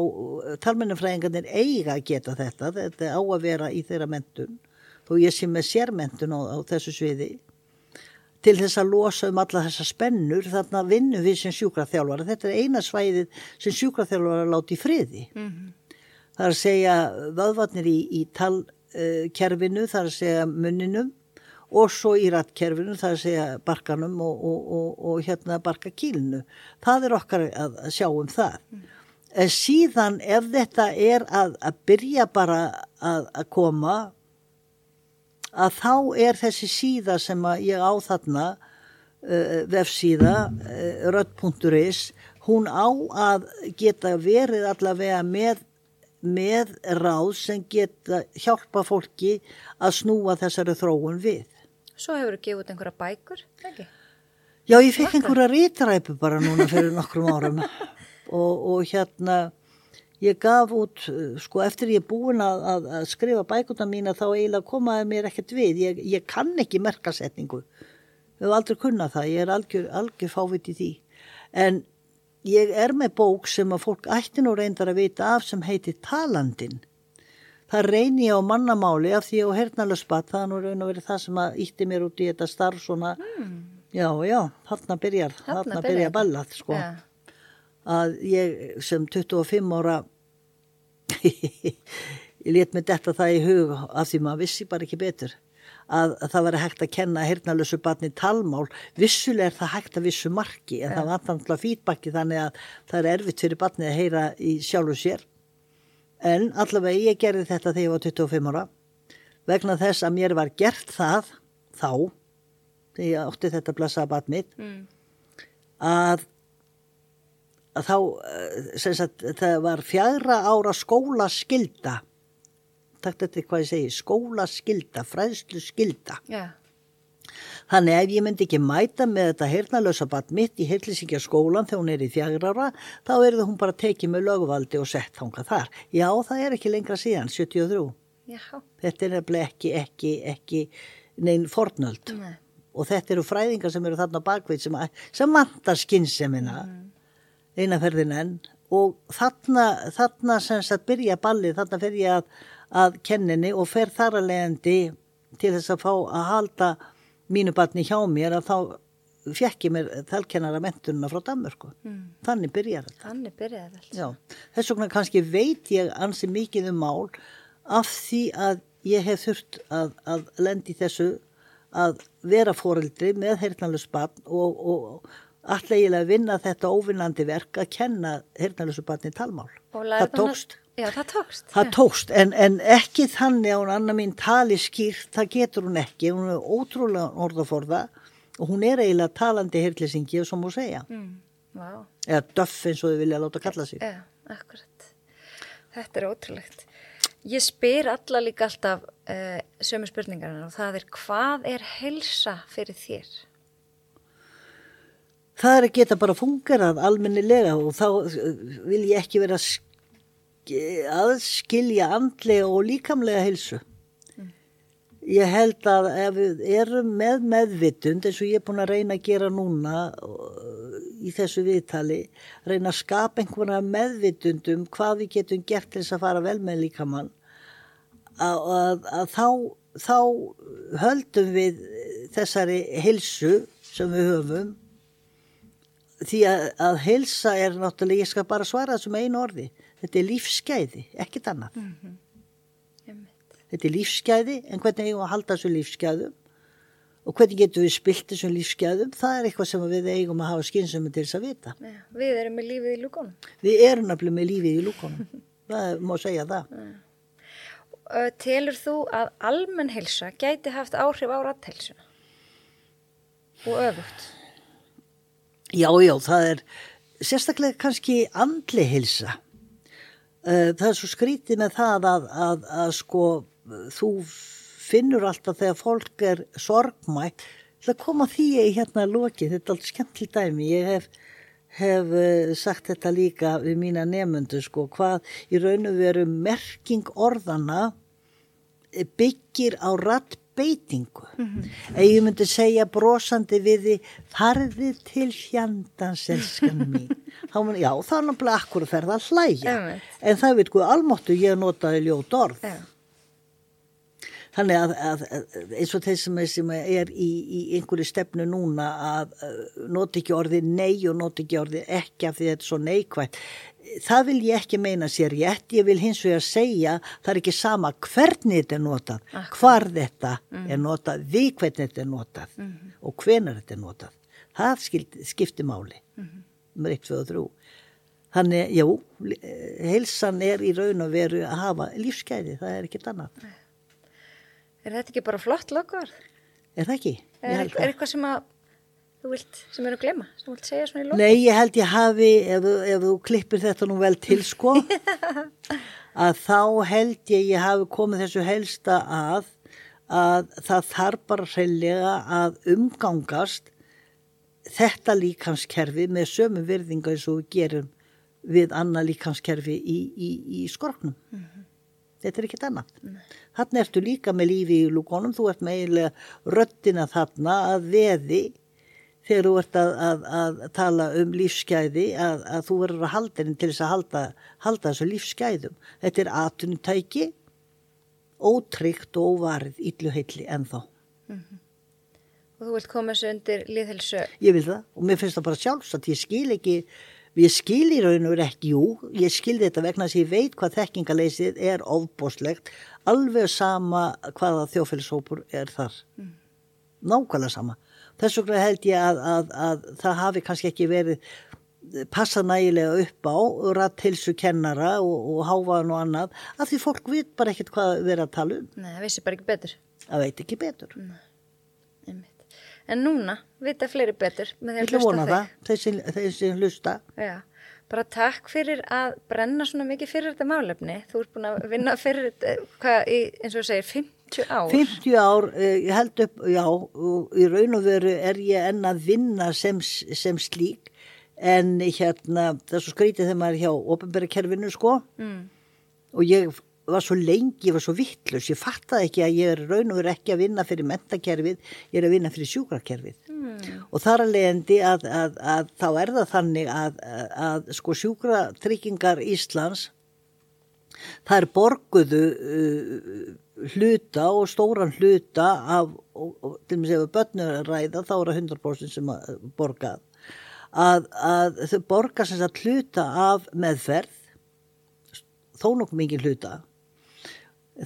talmennafræðingarnir eiga að geta þetta, þetta á að vera í þeirra mentun, þó ég sé með sérmentun á, á þessu sviði, til þess að losa um alla þessa spennur, þarna vinnum við sem sjúkraþjálfara, þetta er eina svæðið sem sjúkraþjálfara láti friði. Mm -hmm. Það er að segja vöðvarnir í, í talkerfinu, það er að segja munninum, og svo í rattkerfinu, það er að segja barkanum og, og, og, og hérna barkakílinu. Það er okkar að, að sjá um það. Mm. En síðan ef þetta er að, að byrja bara að, að koma, að þá er þessi síða sem ég á þarna, uh, vefsíða, uh, rött.is, hún á að geta verið allavega með með ráð sem geta hjálpa fólki að snúa þessari þróun við. Svo hefur þú gefið út einhverja bækur, ekki? Já, ég fekk einhverja rítræpu bara núna fyrir nokkrum árum. *laughs* Og, og hérna ég gaf út, sko eftir ég er búin að, að, að skrifa bækuna mína þá eiginlega komaði mér ekkert við, ég, ég kann ekki merkasetningu, við hefum aldrei kunnað það, ég er algjör, algjör fávit í því, en ég er með bók sem að fólk ætti nú reyndar að vita af sem heitir Talandin það reyni ég á mannamáli af því ég á hernalöspat, það er nú raun og verið það sem að ítti mér út í þetta starf svona, mm. já, já, þarna byrjar, þarna byrjar ballað, sko. Ja. Að ég sem 25 ára, *laughs* ég let mig detta það í hug af því maður vissi bara ekki betur. Að, að það veri hægt að kenna hernalösu barni talmál, vissuleg er það hægt að vissu marki en ja. það var alltaf fítbakki þannig að það er erfitt fyrir barni að heyra í sjálfu sér en allavega ég gerði þetta þegar ég var 25 ára vegna þess að mér var gert það þá þegar ég átti þetta blessaða bat mitt mm. að, að þá eh, sagt, það var fjara ára skólaskilda takk þetta er hvað ég segi skólaskilda, fræðslu skilda yeah. Þannig ef ég myndi ekki mæta með þetta hernalösa bat mitt í heilísingja skólan þegar hún er í þjagrara, þá er það hún bara tekið með lögvaldi og sett þánga þar. Já, það er ekki lengra síðan, 73. Já. Þetta er nefnilega ekki, ekki, ekki neinn fornöld. Nei. Og þetta eru fræðingar sem eru þarna bakveit sem, sem vantar skynnsemina mm. einaferðin enn og þarna, þarna sem sagt byrja ballið, þarna fer ég að, að kenninni og fer þar að leiðandi til þess að fá að halda mínu batni hjá mér að þá fekk ég mér þalkennara mentununa frá Danmörku. Mm. Þannig byrjar þetta. Þannig byrjar þetta. Já, þess vegna kannski veit ég ansi mikið um mál af því að ég hef þurft að, að lendi þessu að vera fóreldri með heyrnalus batn og, og alltaf ég að vinna þetta óvinnandi verk að kenna heyrnalusu batni talmál. Það tókst. Já, það tókst. Það tókst, en, en ekki þannig að hún annar mín tali skýrt, það getur hún ekki, hún er ótrúlega orðaforða og hún er eiginlega talandi hirtlisingi sem hún segja mm. wow. eða döff eins og þau vilja láta kalla sig ja, akkurat þetta er ótrúlegt ég spyr alla líka alltaf uh, sömu spurningarna og það er hvað er helsa fyrir þér? Það er að geta bara fungerað almennilega og þá vil ég ekki vera að skilja andlega og líkamlega helsu Ég held að ef við erum með meðvitund eins og ég er búin að reyna að gera núna í þessu viðtali, reyna að skapa einhverja meðvitund um hvað við getum gert til þess að fara vel með líkamann, að, að, að þá, þá höldum við þessari hilsu sem við höfum. Því að, að hilsa er náttúrulega, ég skal bara svara þessum einu orði, þetta er lífsgæði, ekkit annað. Mm -hmm þetta er lífsgæði en hvernig eigum við að halda þessu lífsgæðum? Og hvernig getum við spilt þessum lífsgæðum? Það er eitthvað sem við eigum að hafa skynsum til þess að vita. Ja, Við erum með lífið í lúkonum Við erum nefnilega með lífið í lúkonum *laughs* það má segja það. Ja. Telur þú að almennhelsa gæti haft áhrif á ratthelsu og öfugt? Já, já, það er sérstaklega kannski andli helsa það er svo skrítið með það að, að, að sko þú finnur alltaf þegar fólk er sorgmætt það koma því í hérna loki þetta er allt skemmtileg dæmi. Ég hef, hef uh, sagt þetta líka við mína nefnundu sko hvað í raun og veru merking orðana byggir á rattbeitingu mm -hmm. ef ég myndi segja brosandi við því farði til fjandans elskan mín *laughs* þá mun, já þá er náttúrulega akkur að ferða að hlæja en það veit hvað almáttu ég notaði ljót orð yeah. Þannig að, að, að eins og þeir sem er, sem er í, í einhverju stefnu núna að noti ekki orði nei og noti ekki orði ekki af því þetta er svo neikvægt. Það vil ég ekki meina sér rétt, ég vil hins vegar segja það er ekki sama hvernig þetta er notað, Akkur. hvar þetta mm. er notað, við hvernig þetta er notað mm -hmm. og hvenar þetta er notað. Það skiptir máli, mm -hmm. með eitt, tvö og þrjú. Þannig, jú, heilsan er í raun og veru að hafa lífsgæði, það er ekkit annað. Er þetta ekki bara flott lokar? Er það ekki? Er, er eitthvað sem að þú vilt, sem eru að glema, sem þú vilt segja svona í lokar? Nei, ég held ég hafi, ef, ef þú klippir þetta nú vel til sko, *laughs* að þá held ég ég hafi komið þessu helsta að, að það þarf bara hreinlega að umgangast þetta líkanskerfi með sömu virðinga eins og við gerum við annað líkanskerfi í, í, í skorknum. Mm -hmm. Þetta er ekkit annað. Þannig ertu líka með lífi í lúkonum, þú ert með eiginlega röttina þarna að veði þegar þú ert að, að, að tala um lífsgæði að, að þú verður að halda henni til þess að halda, halda þessu lífsgæðum. Þetta er atunutæki, ótryggt og óvarið ylluheilli ennþá. Mm -hmm. Og þú vilt koma þessu undir liðhelsu? Ég vil það og mér finnst það bara sjálfsagt, ég skil ekki Ég skil í raun og verið ekki, jú, ég skil þetta vegna þess að ég veit hvað þekkingaleysið er ofbóslegt, alveg sama hvaða þjófélagshópur er þar. Mm. Nákvæmlega sama. Þess vegna held ég að, að, að það hafi kannski ekki verið passað nægilega upp á ratthilsu kennara og, og háfaðan og annað, af því fólk veit bara ekkert hvað verið að tala um. Nei, það vissi bara ekki betur. Það veit ekki betur. Nei en núna vita fleiri betur með því að hlusta þig. Þessi, þessi hlusta. Já, bara takk fyrir að brenna svona mikið fyrir þetta málefni. Þú ert búin að vinna fyrir hvað, í, eins og þú segir, 50 ár. 50 ár, eh, ég held upp, já, í raun og veru er ég enn að vinna sem, sem slík en hérna, það er svo skrítið þegar maður er hjá ofinbærakerfinu sko mm. og ég var svo lengi, ég var svo vittlust, ég fattaði ekki að ég er raun og verið ekki að vinna fyrir mentakerfið, ég er að vinna fyrir sjúkrakerfið mm. og þar að leiðandi að, að, að þá er það þannig að, að sko sjúkratryggingar Íslands það er borguðu uh, hluta og stóran hluta af, og, og, til og með séu börnur að ræða, þá er það 100% sem að borgað að þau borga sem sagt hluta af meðferð þó nokkuð mikið hluta.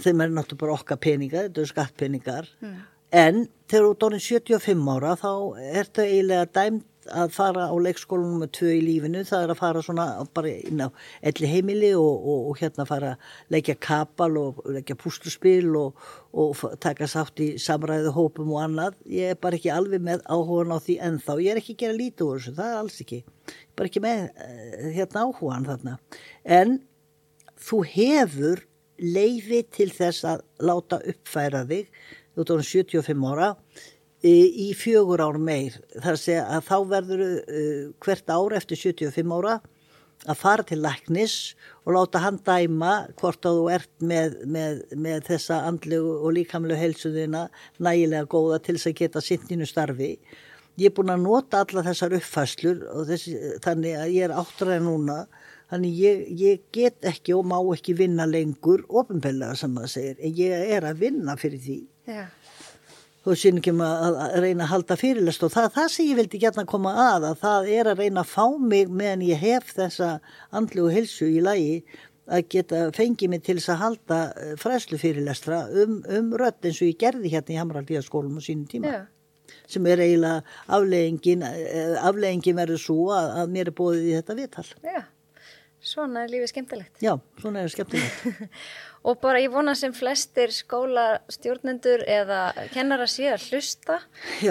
Þeim er náttúrulega bara okkar peningar, þetta eru skattpeningar. Mm. en þegar þú dónir 75 ára þá er þetta eiginlega dæmt að fara á leikskólanum með tvö í lífinu, það er að fara svona bara inn á elli heimili og, og, og hérna fara að leggja kapal og leggja púsluspil og, og taka sátt í samræðu hópum og annað. Ég er bara ekki alveg með áhugan á því ennþá. Ég er ekki að gera lítið úr þessu, það er alls ekki. Bara ekki með uh, hérna áhugan þarna. En þú hefur leiði til þess að láta uppfæra þig, þú tónum 75 ára, í fjögur ár meir þar segja að þá verður uh, hvert ár eftir 75 ára að fara til læknis og láta hann dæma hvort að þú ert með, með, með þessa andlegu og líkamlu helsuðina nægilega góða til þess að geta sintinu starfi. Ég er búin að nota alla þessar uppfæslur og þessi, þannig að ég er áttræði núna þannig ég, ég get ekki og má ekki vinna lengur ofinbellega sem það segir en ég er að vinna fyrir því. Já. Þú sýnir ekki að, að reyna að halda fyrirlest og það, það sem ég vildi gætna koma að að það er að reyna að fá mig meðan ég hef þessa andlu og hilsu í lagi að geta fengið mig til þess að halda eh, fræslu fyrirlestra um, um rött eins og ég gerði hérna í Hamraldíaskólum á sínum tíma. Yeah. sem er eiginlega afleggingin eh, afleggingin verður svo að, að mér er bóðið í þetta viðtal. Yeah. svona er lífið skemmtilegt. Já, svona er skemmtilegt *laughs* og bara ég vona sem flestir skólastjórnendur eða kennara sé að hlusta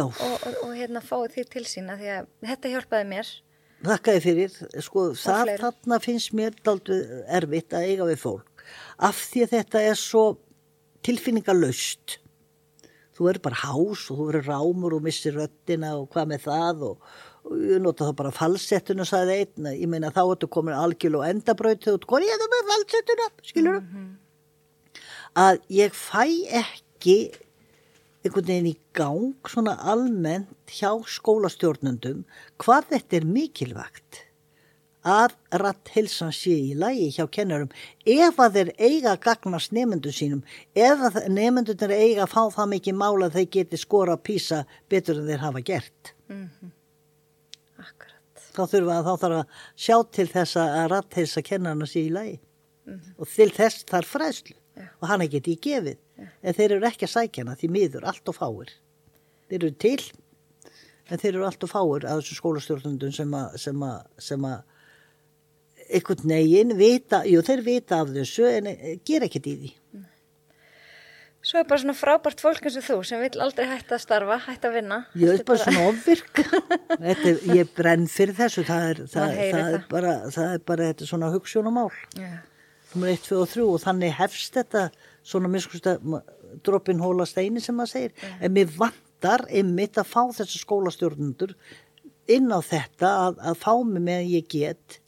og, og, og hérna fáið því til sína því að þetta hjálpaði mér. Þakkaði fyrir, sko það þarna finnst mér daldu erfitt að eiga við fólk af því að þetta er svo tilfinningalöst þú verður bara hás og þú verður rámur og missir röttina og hvað með það og, og ég nota þá bara falsettuna sagði einn, ég meina þá ertu komin algjörl og endabraut þegar þú ert konið með falsettuna, skilur þú? Mm -hmm að ég fæ ekki einhvern veginn í gang svona almennt hjá skólastjórnundum hvað þetta er mikilvægt. Að ratthilsan sé í lægi hjá kennarum ef að þeir eiga að gagnast nefndu sínum ef að nefndunir eiga að fá það mikið mála að þeir geti skora að písa betur en þeir hafa gert. Mm -hmm. Akkurat. Þá þurfa að þá þarf að sjá til þess að ratthilsa kennarna sé í lægi mm -hmm. og til þess þarf fræslu Já. og hana geti ég gefið. Já. en þeir eru ekki að sækja hana því miður allt og fáir. Þeir eru til en þeir eru allt og fáir að þessu skólastjórnundum sem að sem að, sem að einhvern negin vita, jú þeir vita af þessu en eh, ger ekkert í því. Svo er bara svona frábært fólk eins og þú sem vil aldrei hætta að starfa, hætta að vinna. Ég er bara, bara svona ofvirk. *laughs* Ég brenn fyrir þessu það er, það, það bara, það er bara þetta svona hugssjónamál Já nummer 1, 2 og 3 og þannig hefst þetta svona miskusta droppin hóla steini sem maður segir. Mm. en mér vantar einmitt að fá þessu skólastjórnundur inn á þetta að, að fá mig með ég get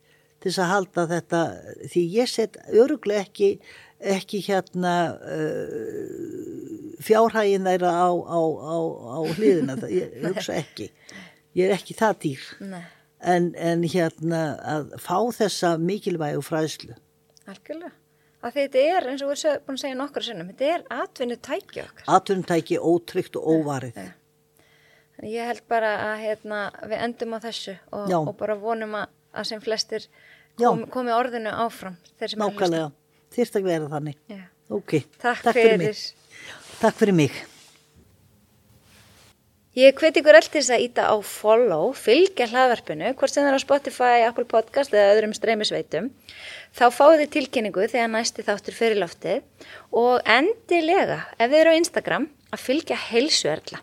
til þess að halda þetta því ég set öruglega ekki ekki hérna uh, fjárhægin þeirra á, á, á, á hliðina. Ég hugsa ekki. Ég er ekki það dýr. En, en hérna að fá þessa mikilvægu fræðslu Algjörlega. Að þetta er, eins og við erum búin að segja nokkru sinnum, þetta er atvinnutæki okkar. Atvinnutæki ótryggt og óvarið. Ja, ja. Ég held bara að hérna, við endum á þessu og, og bara vonum að, að sem flestir kom, komi orðinu áfram. Nákvæmlega, þýrst að vera þannig. Ja. Ok, takk, takk fyrir mig. Takk fyrir mig. Ég hveti ykkur allt til þess að íta á follow, fylgja hlaðvarpinu, hvort sem það er á Spotify, Apple Podcast eða öðrum streymisveitum. Þá fáið þið tilkynningu þegar næsti þáttur fyrir loftið og endilega, ef þið eru á Instagram, að fylgja heilsuerla.